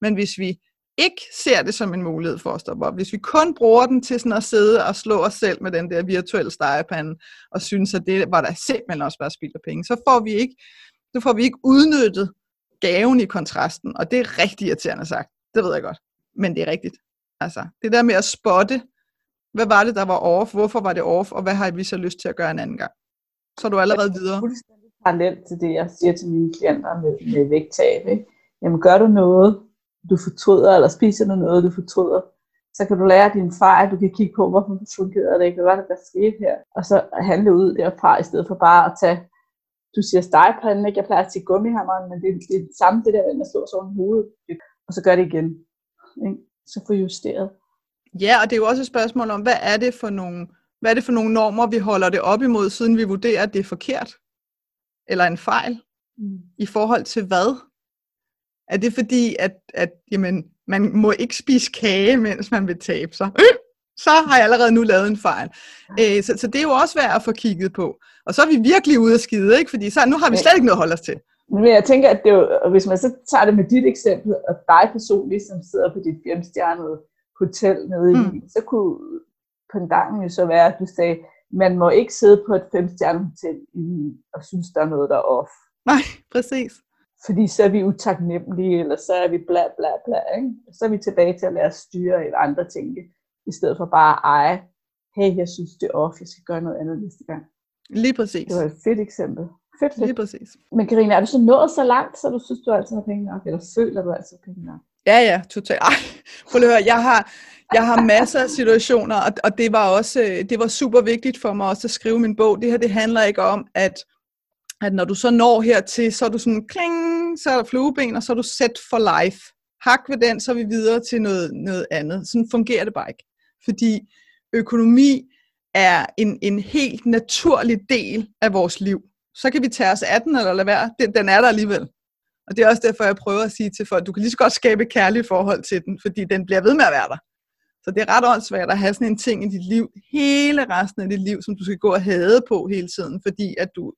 Men hvis vi ikke ser det som en mulighed for at stoppe op, hvis vi kun bruger den til sådan at sidde og slå os selv med den der virtuelle stegepande, og synes, at det var der simpelthen også bare spild af penge, så får vi ikke, så får vi ikke udnyttet gaven i kontrasten, og det er rigtig irriterende sagt. Det ved jeg godt. Men det er rigtigt. Altså, det der med at spotte, hvad var det, der var off, hvorfor var det off, og hvad har vi så lyst til at gøre en anden gang? Så er du allerede videre. Parallelt til det, jeg siger til mine klienter med, med vægttab. Ikke? Jamen, gør du noget, du fortryder, eller spiser du noget, du fortryder, så kan du lære din fejl, du kan kigge på, hvorfor fungerede det ikke, hvad var det, der skete her, og så handle ud derfra, i stedet for bare at tage, du siger stegepanden, ikke? jeg plejer at sige gummihammeren, men det, det er det samme, det der, når slår sig over hovedet og så gør det igen. Ikke? Så få justeret. Ja, og det er jo også et spørgsmål om, hvad er det for nogle Hvad er det for nogle normer, vi holder det op imod, siden vi vurderer, at det er forkert? Eller en fejl? Mm. I forhold til hvad? Er det fordi, at, at jamen, man må ikke spise kage, mens man vil tabe sig? Så har jeg allerede nu lavet en fejl. Øh, så, så det er jo også værd at få kigget på. Og så er vi virkelig ude af skide, ikke? fordi så, nu har vi slet ikke noget at holde os til. Men jeg tænker, at det jo, hvis man så tager det med dit eksempel, og dig personligt, som sidder på dit femstjernede hotel nede i mm. så kunne pendanten jo så være, at du sagde, man må ikke sidde på et femstjernet hotel i og synes, der er noget, der er off. Nej, præcis. Fordi så er vi utaknemmelige, eller så er vi bla bla bla. Ikke? Så er vi tilbage til at lade os styre eller andre tænke, i stedet for bare at eje, hey, jeg synes det er off, jeg skal gøre noget andet næste gang. Lige præcis. Det var et fedt eksempel. Fedt, fedt. Lige præcis. Men Karina, er du så nået så langt, så du synes, du altid har penge nok? Eller føler du altid penge nok? Ja, ja, totalt. Ej, prøv at høre, jeg har, jeg har masser af situationer, og, og det var også det var super vigtigt for mig også at skrive min bog. Det her, det handler ikke om, at, at når du så når hertil, så er du sådan, kling, så er der flueben, og så er du set for life. Hak ved den, så er vi videre til noget, noget andet. Sådan fungerer det bare ikke. Fordi økonomi er en, en helt naturlig del af vores liv. Så kan vi tage os af den, eller lade være. Den, den er der alligevel. Og det er også derfor, jeg prøver at sige til folk, du kan lige så godt skabe et kærligt forhold til den, fordi den bliver ved med at være der. Så det er ret åndssvagt at have sådan en ting i dit liv, hele resten af dit liv, som du skal gå og hade på hele tiden, fordi at du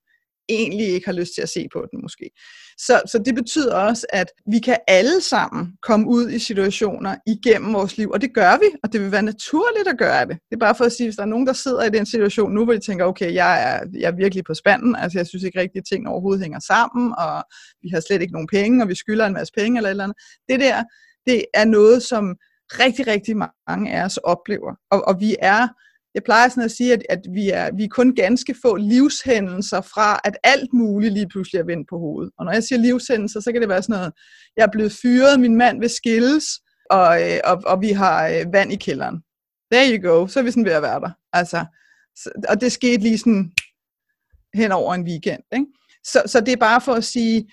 egentlig ikke har lyst til at se på den måske. Så, så det betyder også, at vi kan alle sammen komme ud i situationer igennem vores liv, og det gør vi, og det vil være naturligt at gøre det. Det er bare for at sige, hvis der er nogen, der sidder i den situation nu, hvor de tænker, okay, jeg er, jeg er virkelig på spanden, altså jeg synes ikke rigtigt, at ting overhovedet hænger sammen, og vi har slet ikke nogen penge, og vi skylder en masse penge eller et eller andet. Det der, det er noget, som rigtig, rigtig mange af os oplever, og, og vi er jeg plejer sådan at sige, at, at vi, er, vi er kun ganske få livshændelser fra, at alt muligt lige pludselig er vendt på hovedet. Og når jeg siger livshændelser, så kan det være sådan noget, jeg er blevet fyret, min mand vil skilles, og, øh, og, og vi har øh, vand i kælderen. There you go, så er vi sådan ved at være der. Altså, og det skete lige sådan hen over en weekend. Ikke? Så, så det er bare for at sige,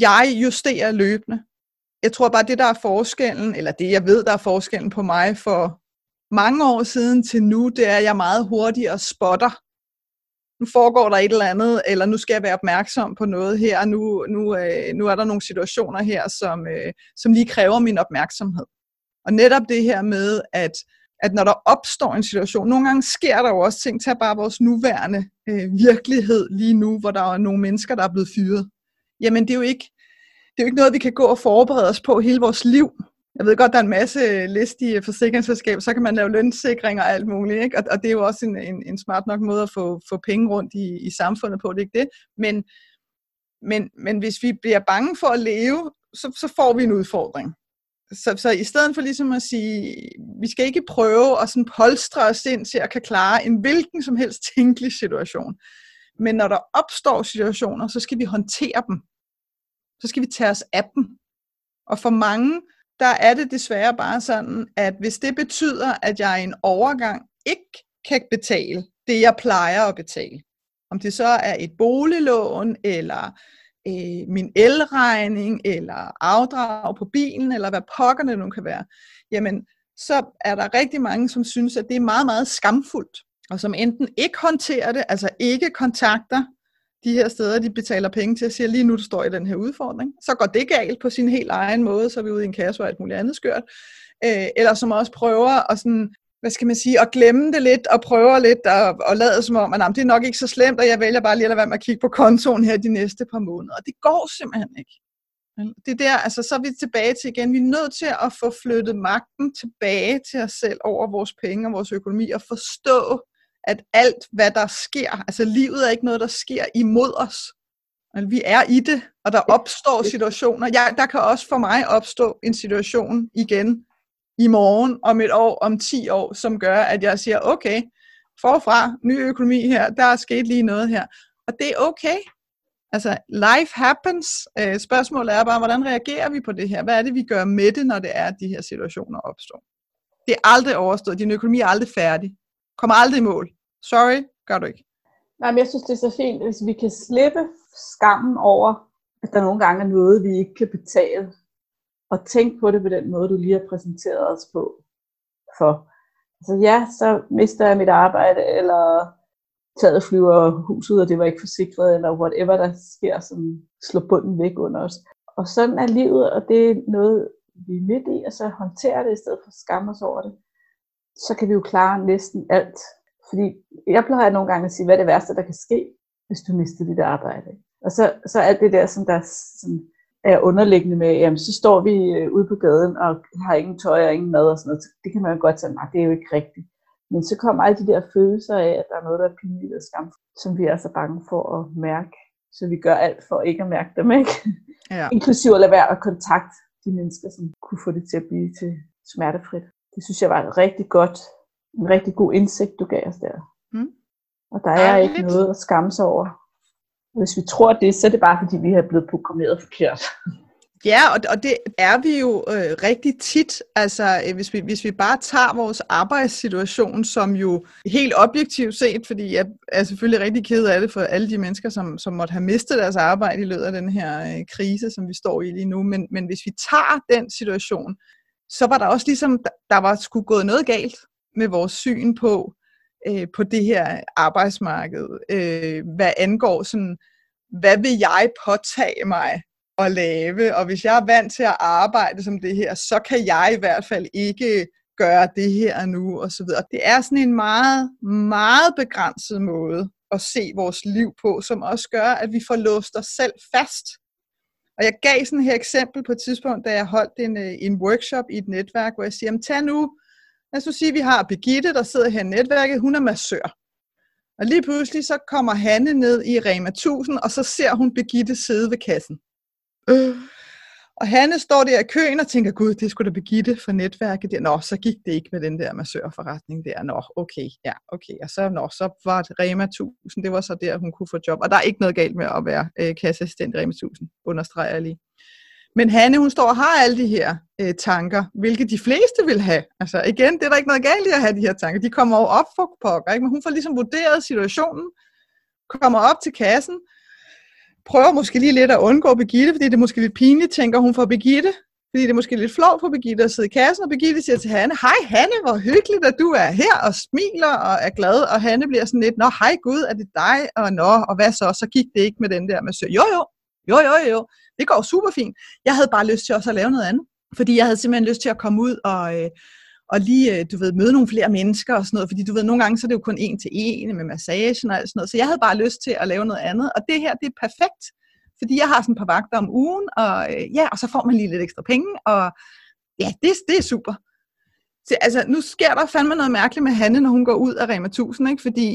jeg justerer løbende. Jeg tror bare, det der er forskellen, eller det jeg ved, der er forskellen på mig for mange år siden til nu, det er, at jeg meget hurtigere spotter. Nu foregår der et eller andet, eller nu skal jeg være opmærksom på noget her, nu, nu, øh, nu er der nogle situationer her, som, øh, som lige kræver min opmærksomhed. Og netop det her med, at, at når der opstår en situation, nogle gange sker der jo også ting, til bare vores nuværende øh, virkelighed lige nu, hvor der er nogle mennesker, der er blevet fyret. Jamen det er jo ikke, det er jo ikke noget, vi kan gå og forberede os på hele vores liv. Jeg ved godt, der er en masse listige forsikringsselskaber, så kan man lave lønsikring og alt muligt, ikke? Og, og det er jo også en, en, en smart nok måde at få, få penge rundt i, i samfundet på, det er ikke det. Men, men, men hvis vi bliver bange for at leve, så, så får vi en udfordring. Så, så i stedet for ligesom at sige, vi skal ikke prøve at sådan polstre os ind til at kan klare en hvilken som helst tænkelig situation. Men når der opstår situationer, så skal vi håndtere dem. Så skal vi tage os af dem. Og for mange, der er det desværre bare sådan, at hvis det betyder, at jeg i en overgang ikke kan betale det, jeg plejer at betale, om det så er et boliglån, eller øh, min elregning, eller afdrag på bilen, eller hvad pokkerne nu kan være, jamen, så er der rigtig mange, som synes, at det er meget, meget skamfuldt, og som enten ikke håndterer det, altså ikke kontakter de her steder, de betaler penge til, og siger lige nu, du står i den her udfordring. Så går det galt på sin helt egen måde, så er vi ude i en kasse og alt muligt andet skørt. Øh, eller som også prøver at sådan, hvad skal man sige, at glemme det lidt, og prøver lidt at, og lade som om, at det er nok ikke så slemt, og jeg vælger bare lige at lade være med at kigge på kontoen her de næste par måneder. Og det går simpelthen ikke. Det der, altså så er vi tilbage til igen. Vi er nødt til at få flyttet magten tilbage til os selv over vores penge og vores økonomi, og forstå, at alt, hvad der sker, altså livet er ikke noget, der sker imod os. Vi er i det, og der opstår situationer. Jeg, der kan også for mig opstå en situation igen i morgen, om et år, om 10 år, som gør, at jeg siger, okay, forfra, ny økonomi her, der er sket lige noget her. Og det er okay. Altså, life happens. Øh, spørgsmålet er bare, hvordan reagerer vi på det her? Hvad er det, vi gør med det, når det er, at de her situationer opstår? Det er aldrig overstået. Din økonomi er aldrig færdig. Kommer aldrig i mål. Sorry, gør du ikke. Nej, men jeg synes, det er så fint, hvis vi kan slippe skammen over, at der nogle gange er noget, vi ikke kan betale. Og tænk på det på den måde, du lige har præsenteret os på. For altså, ja, så mister jeg mit arbejde, eller taget flyver huset, og det var ikke forsikret, eller whatever der sker, som slår bunden væk under os. Og sådan er livet, og det er noget, vi er midt i, og så håndterer det, i stedet for at skamme os over det. Så kan vi jo klare næsten alt. Fordi jeg plejer nogle gange at sige, hvad er det værste, der kan ske, hvis du mister dit arbejde. Og så, så alt det der, som der som er underliggende med, jamen så står vi øh, ude på gaden og har ingen tøj og ingen mad og sådan noget. Det kan man jo godt sige, nej, det er jo ikke rigtigt. Men så kommer alle de der følelser af, at der er noget, der er pinligt og skam, som vi er så bange for at mærke. Så vi gør alt for ikke at mærke dem, ikke? Ja. Inklusiv at lade være at kontakte de mennesker, som kunne få det til at blive til smertefrit. Det synes jeg var et rigtig godt, en rigtig god indsigt, du gav os der. Mm. Og der er ikke noget at skamme sig over. Hvis vi tror det, så er det bare fordi, vi er blevet programmeret forkert. Ja, og, og det er vi jo øh, rigtig tit. Altså, øh, hvis, vi, hvis vi bare tager vores arbejdssituation, som jo helt objektivt set, fordi jeg er selvfølgelig rigtig ked af det for alle de mennesker, som, som måtte have mistet deres arbejde i løbet af den her øh, krise, som vi står i lige nu. Men, men hvis vi tager den situation, så var der også ligesom, der var skulle gået noget galt med vores syn på, øh, på det her arbejdsmarked. Øh, hvad angår sådan, hvad vil jeg påtage mig at lave, og hvis jeg er vant til at arbejde som det her, så kan jeg i hvert fald ikke gøre det her nu, og så videre. Det er sådan en meget, meget begrænset måde at se vores liv på, som også gør, at vi får låst os selv fast. Og jeg gav sådan her eksempel på et tidspunkt, da jeg holdt en, øh, en workshop i et netværk, hvor jeg siger, tag nu, lad os nu sige, at vi har Birgitte, der sidder her i netværket, hun er massør. Og lige pludselig så kommer Hanne ned i Rema 1000, og så ser hun Birgitte sidde ved kassen. Øh. Og Hanne står der i køen og tænker, gud, det skulle da Begitte for netværket der. Nå, så gik det ikke med den der massørforretning der. Nå, okay, ja, okay. Og så, nå, så var det Rema 1000, det var så der, hun kunne få job. Og der er ikke noget galt med at være øh, kasseassistent i Rema 1000, understreger jeg lige. Men Hanne, hun står og har alle de her øh, tanker, hvilket de fleste vil have. Altså igen, det er der ikke noget galt i at have de her tanker. De kommer jo op for pokker, ikke? men hun får ligesom vurderet situationen, kommer op til kassen, prøver måske lige lidt at undgå Begitte, fordi det er måske lidt pinligt, tænker hun for Begitte. Fordi det er måske lidt flov for Begitte at sidde i kassen, og Begitte siger til Hanne, hej Hanne, hvor hyggeligt, at du er her og smiler og er glad, og Hanne bliver sådan lidt, nå hej Gud, er det dig, og nå, og hvad så, så gik det ikke med den der med Jo jo, jo jo jo, det går super fint. Jeg havde bare lyst til også at lave noget andet, fordi jeg havde simpelthen lyst til at komme ud og, øh, og lige, øh, du ved, møde nogle flere mennesker og sådan noget, fordi du ved, nogle gange så er det jo kun en til en med massagen og alt sådan noget, så jeg havde bare lyst til at lave noget andet, og det her, det er perfekt, fordi jeg har sådan et par vagter om ugen, og øh, ja, og så får man lige lidt ekstra penge, og ja, det, det er super. Så, altså, nu sker der fandme noget mærkeligt med Hanne, når hun går ud af Rema 1000, ikke? fordi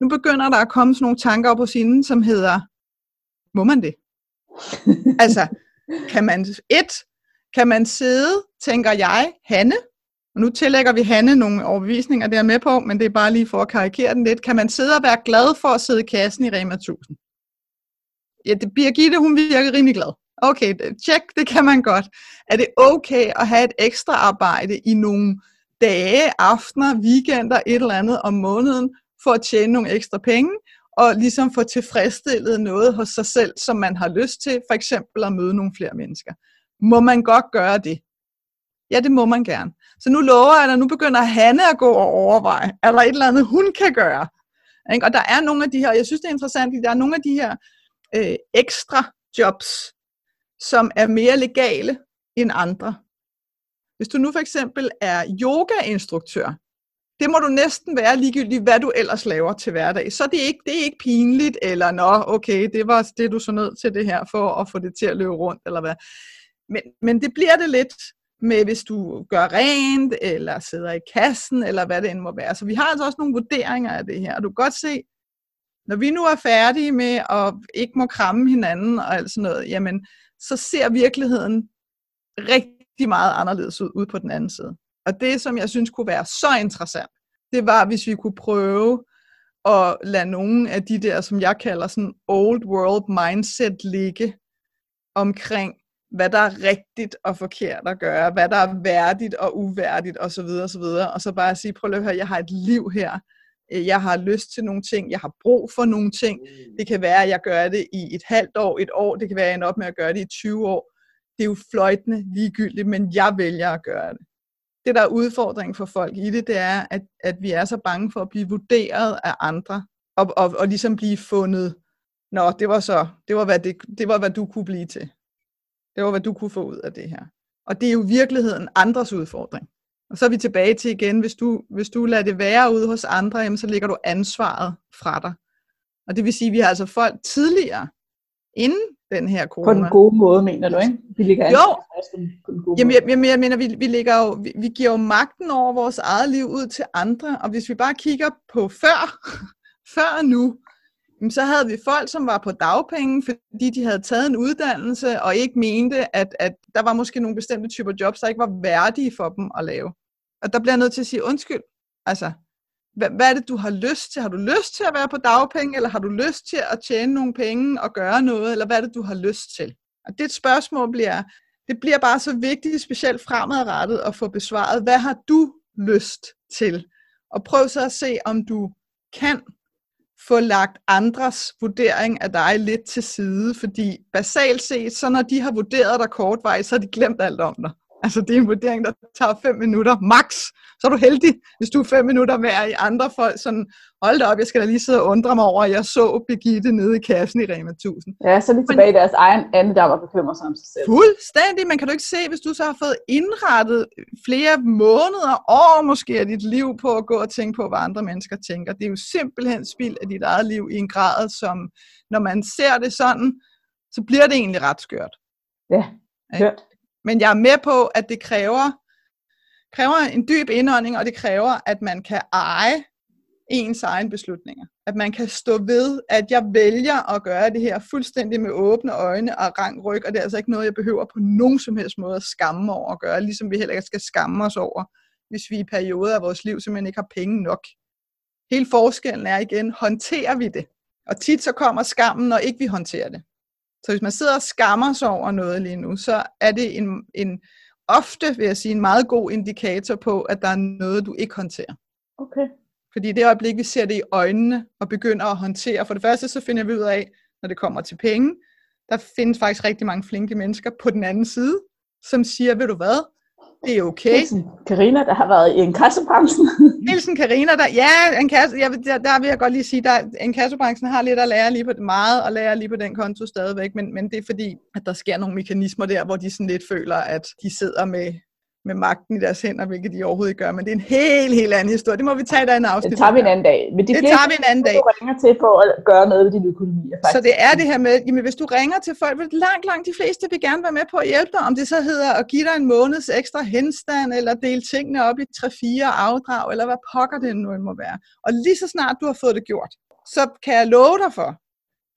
nu begynder der at komme sådan nogle tanker op hos hende, som hedder, må man det? altså, kan man, et, kan man sidde, tænker jeg, Hanne, og nu tillægger vi Hanne nogle overbevisninger, det med på, men det er bare lige for at karikere den lidt. Kan man sidde og være glad for at sidde i kassen i Rema 1000? Ja, det, Birgitte, hun virker rimelig glad. Okay, tjek, det kan man godt. Er det okay at have et ekstra arbejde i nogle dage, aftener, weekender, et eller andet om måneden, for at tjene nogle ekstra penge, og ligesom få tilfredsstillet noget hos sig selv, som man har lyst til, for eksempel at møde nogle flere mennesker. Må man godt gøre det? Ja, det må man gerne. Så nu lover jeg, at nu begynder Hanne at gå og overveje, er der et eller andet, hun kan gøre? Ikke? Og der er nogle af de her, jeg synes det er interessant, der er nogle af de her øh, ekstra jobs, som er mere legale end andre. Hvis du nu for eksempel er yogainstruktør, det må du næsten være ligegyldigt, hvad du ellers laver til hverdag. Så det er ikke, det er ikke pinligt, eller nå, okay, det var det, du så nødt til det her for at få det til at løbe rundt, eller hvad. Men, men det bliver det lidt, med hvis du gør rent, eller sidder i kassen, eller hvad det end må være. Så vi har altså også nogle vurderinger af det her. Og du kan godt se, når vi nu er færdige med at ikke må kramme hinanden og alt sådan noget, jamen, så ser virkeligheden rigtig meget anderledes ud, ud på den anden side. Og det, som jeg synes kunne være så interessant, det var, hvis vi kunne prøve at lade nogle af de der, som jeg kalder sådan old world mindset ligge omkring hvad der er rigtigt og forkert at gøre, hvad der er værdigt og uværdigt osv. osv. Og så bare sige, prøv at høre, jeg har et liv her, øh, jeg har lyst til nogle ting, jeg har brug for nogle ting. Det kan være, at jeg gør det i et halvt år, et år, det kan være, at jeg ender op med at gøre det i 20 år. Det er jo fløjtende ligegyldigt, men jeg vælger at gøre det det, der er udfordringen for folk i det, det er, at, at vi er så bange for at blive vurderet af andre, og, og, og ligesom blive fundet, nå, det var så, det var, hvad det, det var, hvad du kunne blive til. Det var, hvad du kunne få ud af det her. Og det er jo i virkeligheden andres udfordring. Og så er vi tilbage til igen, hvis du, hvis du lader det være ude hos andre, jamen, så lægger du ansvaret fra dig. Og det vil sige, at vi har altså folk tidligere, inden den her corona. På den gode måde, mener du, ikke? Vi ligger jo. På den gode jamen, jeg, jeg, jeg mener, vi, vi, ligger jo, vi, vi giver jo magten over vores eget liv ud til andre, og hvis vi bare kigger på før, før nu, så havde vi folk, som var på dagpenge, fordi de havde taget en uddannelse, og ikke mente, at, at der var måske nogle bestemte typer jobs, der ikke var værdige for dem at lave. Og der bliver jeg nødt til at sige undskyld. Altså, hvad, hvad er det, du har lyst til? Har du lyst til at være på dagpenge, eller har du lyst til at tjene nogle penge og gøre noget, eller hvad er det, du har lyst til? Og det spørgsmål bliver, det bliver bare så vigtigt, specielt fremadrettet, at få besvaret, hvad har du lyst til? Og prøv så at se, om du kan få lagt andres vurdering af dig lidt til side, fordi basalt set, så når de har vurderet dig kortvejs, så har de glemt alt om dig. Altså det er en vurdering, der tager 5 minutter max. Så er du heldig, hvis du er 5 minutter værd i andre folk. Sådan, hold da op, jeg skal da lige sidde og undre mig over, at jeg så Birgitte nede i kassen i Rema 1000. Ja, så er de tilbage i deres egen andedam og bekymrer sig om sig selv. Fuldstændig. Man kan du ikke se, hvis du så har fået indrettet flere måneder, år måske af dit liv på at gå og tænke på, hvad andre mennesker tænker. Det er jo simpelthen spild af dit eget liv i en grad, som når man ser det sådan, så bliver det egentlig ret skørt. Ja, hørt. Men jeg er med på, at det kræver, kræver en dyb indånding, og det kræver, at man kan eje ens egen beslutninger. At man kan stå ved, at jeg vælger at gøre det her fuldstændig med åbne øjne og rang ryg, og det er altså ikke noget, jeg behøver på nogen som helst måde at skamme over at gøre, ligesom vi heller ikke skal skamme os over, hvis vi i perioder af vores liv simpelthen ikke har penge nok. Hele forskellen er igen, håndterer vi det? Og tit så kommer skammen, når ikke vi håndterer det. Så hvis man sidder og skammer sig over noget lige nu, så er det en, en ofte, vil jeg sige, en meget god indikator på, at der er noget, du ikke håndterer. Okay. Fordi det øjeblik, vi ser det i øjnene og begynder at håndtere, for det første så finder vi ud af, når det kommer til penge, der findes faktisk rigtig mange flinke mennesker på den anden side, som siger, ved du hvad, det er okay. Hilsen Karina, der har været i en kassebranchen. Hilsen Karina, der, ja, en kasse, jeg, der, der vil jeg godt lige sige, der, en kassebranchen har lidt at lære lige på det meget, og lære lige på den konto stadigvæk, men, men det er fordi, at der sker nogle mekanismer der, hvor de sådan lidt føler, at de sidder med med magten i deres hænder, hvilket de overhovedet ikke gør, men det er en helt, helt anden historie. Det må vi tage i en afsnit. Det tager vi en anden dag. Men de det tager vi en anden dag. Du ringer til for at gøre noget ved din økonomi. Faktisk. Så det er det her med, jamen hvis du ringer til folk, vil langt, langt de fleste vil gerne være med på at hjælpe dig, om det så hedder at give dig en måneds ekstra henstand, eller dele tingene op i 3-4 afdrag, eller hvad pokker det nu må være. Og lige så snart du har fået det gjort, så kan jeg love dig for,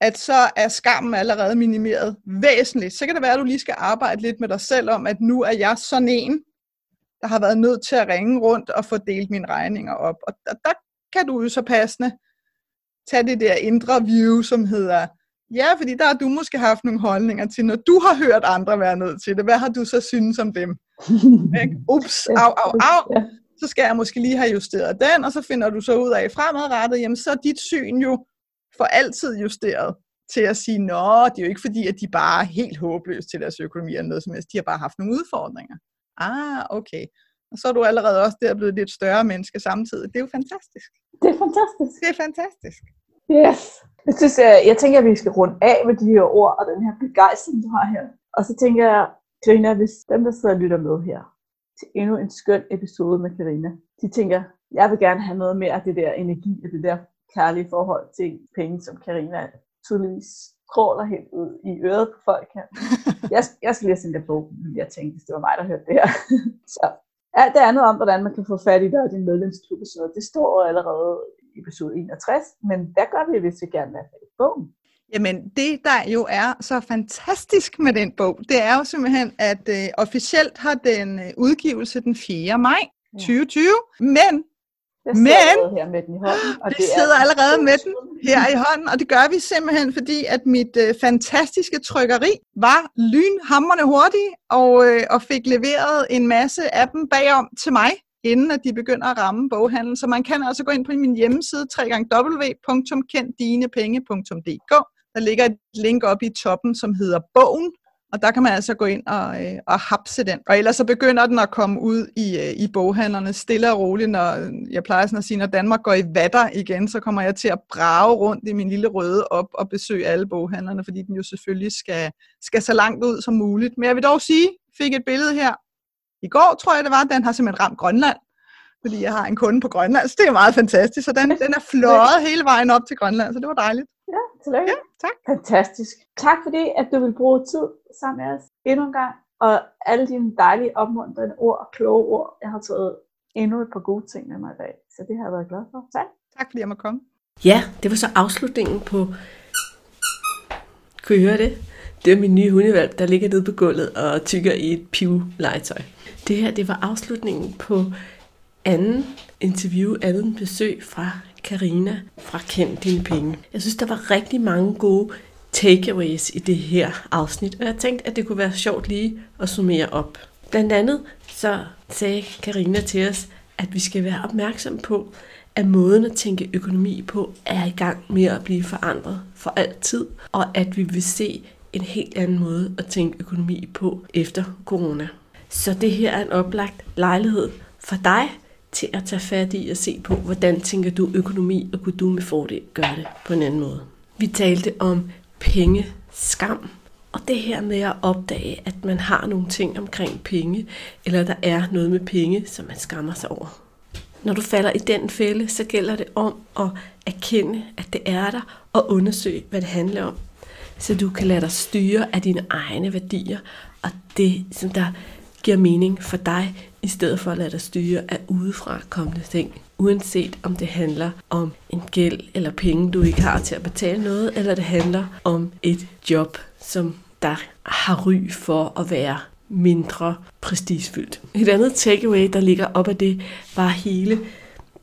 at så er skammen allerede minimeret væsentligt. Så kan det være, at du lige skal arbejde lidt med dig selv om, at nu er jeg sådan en, der har været nødt til at ringe rundt og få delt mine regninger op. Og der, der kan du jo så passende tage det der indre view, som hedder, ja, fordi der har du måske haft nogle holdninger til, når du har hørt andre være nødt til det, hvad har du så synes om dem? Ups, au, au, au. Så skal jeg måske lige have justeret den, og så finder du så ud af fremadrettet, jamen så er dit syn jo for altid justeret til at sige, nå, det er jo ikke fordi, at de bare er helt håbløse til deres økonomi eller noget som helst. De har bare haft nogle udfordringer. Ah, okay. Og så er du allerede også der blevet lidt større menneske samtidig. Det er jo fantastisk. Det er fantastisk. Det er fantastisk. Yes. Jeg, synes, jeg, jeg tænker, at vi skal runde af med de her ord og den her begejstring, du har her. Og så tænker jeg, Karina, hvis dem, der sidder og lytter med her, til endnu en skøn episode med Karina, de tænker, jeg vil gerne have noget mere af det der energi og det der kærlige forhold til penge, som Karina tydeligvis stråler helt ud i øret på folk her. Jeg, jeg skal læse den der bog, jeg tænkte, hvis det var mig, der hørte det her. Så alt det andet om, hvordan man kan få fat i dig og din medlemsklub, så det står allerede i episode 61, men hvad gør vi, hvis vi gerne vil have bogen? Jamen, det der jo er så fantastisk med den bog, det er jo simpelthen, at øh, officielt har den øh, udgivelse den 4. maj 2020, men jeg Men her med den i hånden, og det, det sidder er allerede med den her i hånden, og det gør vi simpelthen, fordi at mit øh, fantastiske trykkeri var lynhammerne hurtig, og, øh, og fik leveret en masse af dem bagom til mig, inden at de begynder at ramme boghandlen. Så man kan altså gå ind på min hjemmeside, www.kenddinepenge.dk. Der ligger et link op i toppen, som hedder bogen, og der kan man altså gå ind og, øh, og hapse den. Og ellers så begynder den at komme ud i, øh, i boghandlerne stille og roligt. Når, øh, jeg plejer sådan at sige, når Danmark går i vatter igen, så kommer jeg til at brage rundt i min lille røde op og besøge alle boghandlerne, fordi den jo selvfølgelig skal, skal så langt ud som muligt. Men jeg vil dog sige, fik et billede her i går, tror jeg det var, den har simpelthen ramt Grønland fordi jeg har en kunde på Grønland, så det er meget fantastisk. Så den, den er fløjet hele vejen op til Grønland, så det var dejligt. Ja, tillykke. Ja, tak. Fantastisk. Tak fordi, at du vil bruge tid sammen med os endnu en gang, og alle dine dejlige opmuntrende ord og kloge ord. Jeg har taget endnu et par gode ting med mig i dag, så det har jeg været glad for. Tak. Tak fordi jeg måtte komme. Ja, det var så afslutningen på... Kunne I høre det? Det er min nye hundevalg, der ligger nede på gulvet og tykker i et piv-legetøj. Det her, det var afslutningen på anden interview, anden besøg fra Karina fra Kend Dine Penge. Jeg synes, der var rigtig mange gode takeaways i det her afsnit, og jeg tænkte, at det kunne være sjovt lige at summere op. Blandt andet så sagde Karina til os, at vi skal være opmærksom på, at måden at tænke økonomi på er i gang med at blive forandret for altid, og at vi vil se en helt anden måde at tænke økonomi på efter corona. Så det her er en oplagt lejlighed for dig til at tage fat i og se på, hvordan tænker du økonomi, og kunne du med fordel gøre det på en anden måde. Vi talte om penge, skam, og det her med at opdage, at man har nogle ting omkring penge, eller der er noget med penge, som man skammer sig over. Når du falder i den fælde, så gælder det om at erkende, at det er der, og undersøge, hvad det handler om. Så du kan lade dig styre af dine egne værdier, og det, som der giver mening for dig, i stedet for at lade dig styre af udefra kommende ting. Uanset om det handler om en gæld eller penge, du ikke har til at betale noget, eller det handler om et job, som der har ry for at være mindre prestigefyldt. Et andet takeaway, der ligger op af det, var hele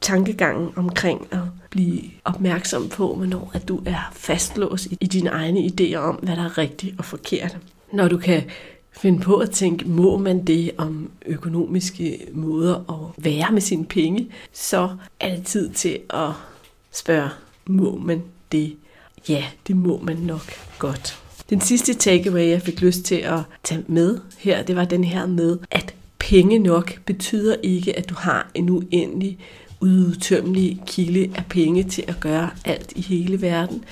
tankegangen omkring at blive opmærksom på, hvornår at du er fastlåst i dine egne idéer om, hvad der er rigtigt og forkert. Når du kan finde på at tænke, må man det om økonomiske måder at være med sine penge, så er det tid til at spørge, må man det? Ja, det må man nok godt. Den sidste takeaway, jeg fik lyst til at tage med her, det var den her med, at penge nok betyder ikke, at du har en uendelig udtømmelig kilde af penge til at gøre alt i hele verden.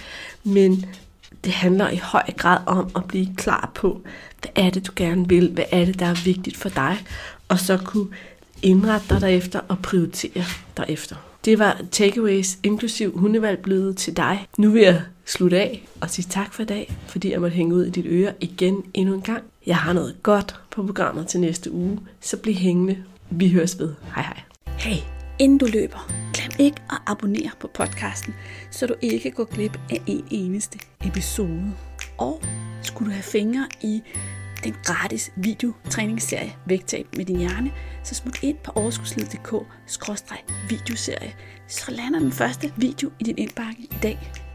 Men det handler i høj grad om at blive klar på, hvad er det, du gerne vil, hvad er det, der er vigtigt for dig, og så kunne indrette dig derefter og prioritere derefter. Det var takeaways, inklusiv hundevalgblevet til dig. Nu vil jeg slutte af og sige tak for i dag, fordi jeg måtte hænge ud i dit øre igen endnu en gang. Jeg har noget godt på programmet til næste uge, så bliv hængende. Vi høres ved. Hej hej. Hey, inden du løber, glem ikke at abonnere på podcasten, så du ikke går glip af en eneste episode. Og skulle du have fingre i den gratis videotræningsserie Vægtab med din hjerne, så smut ind på overskudsliddk videoserie så lander den første video i din indbakke i dag.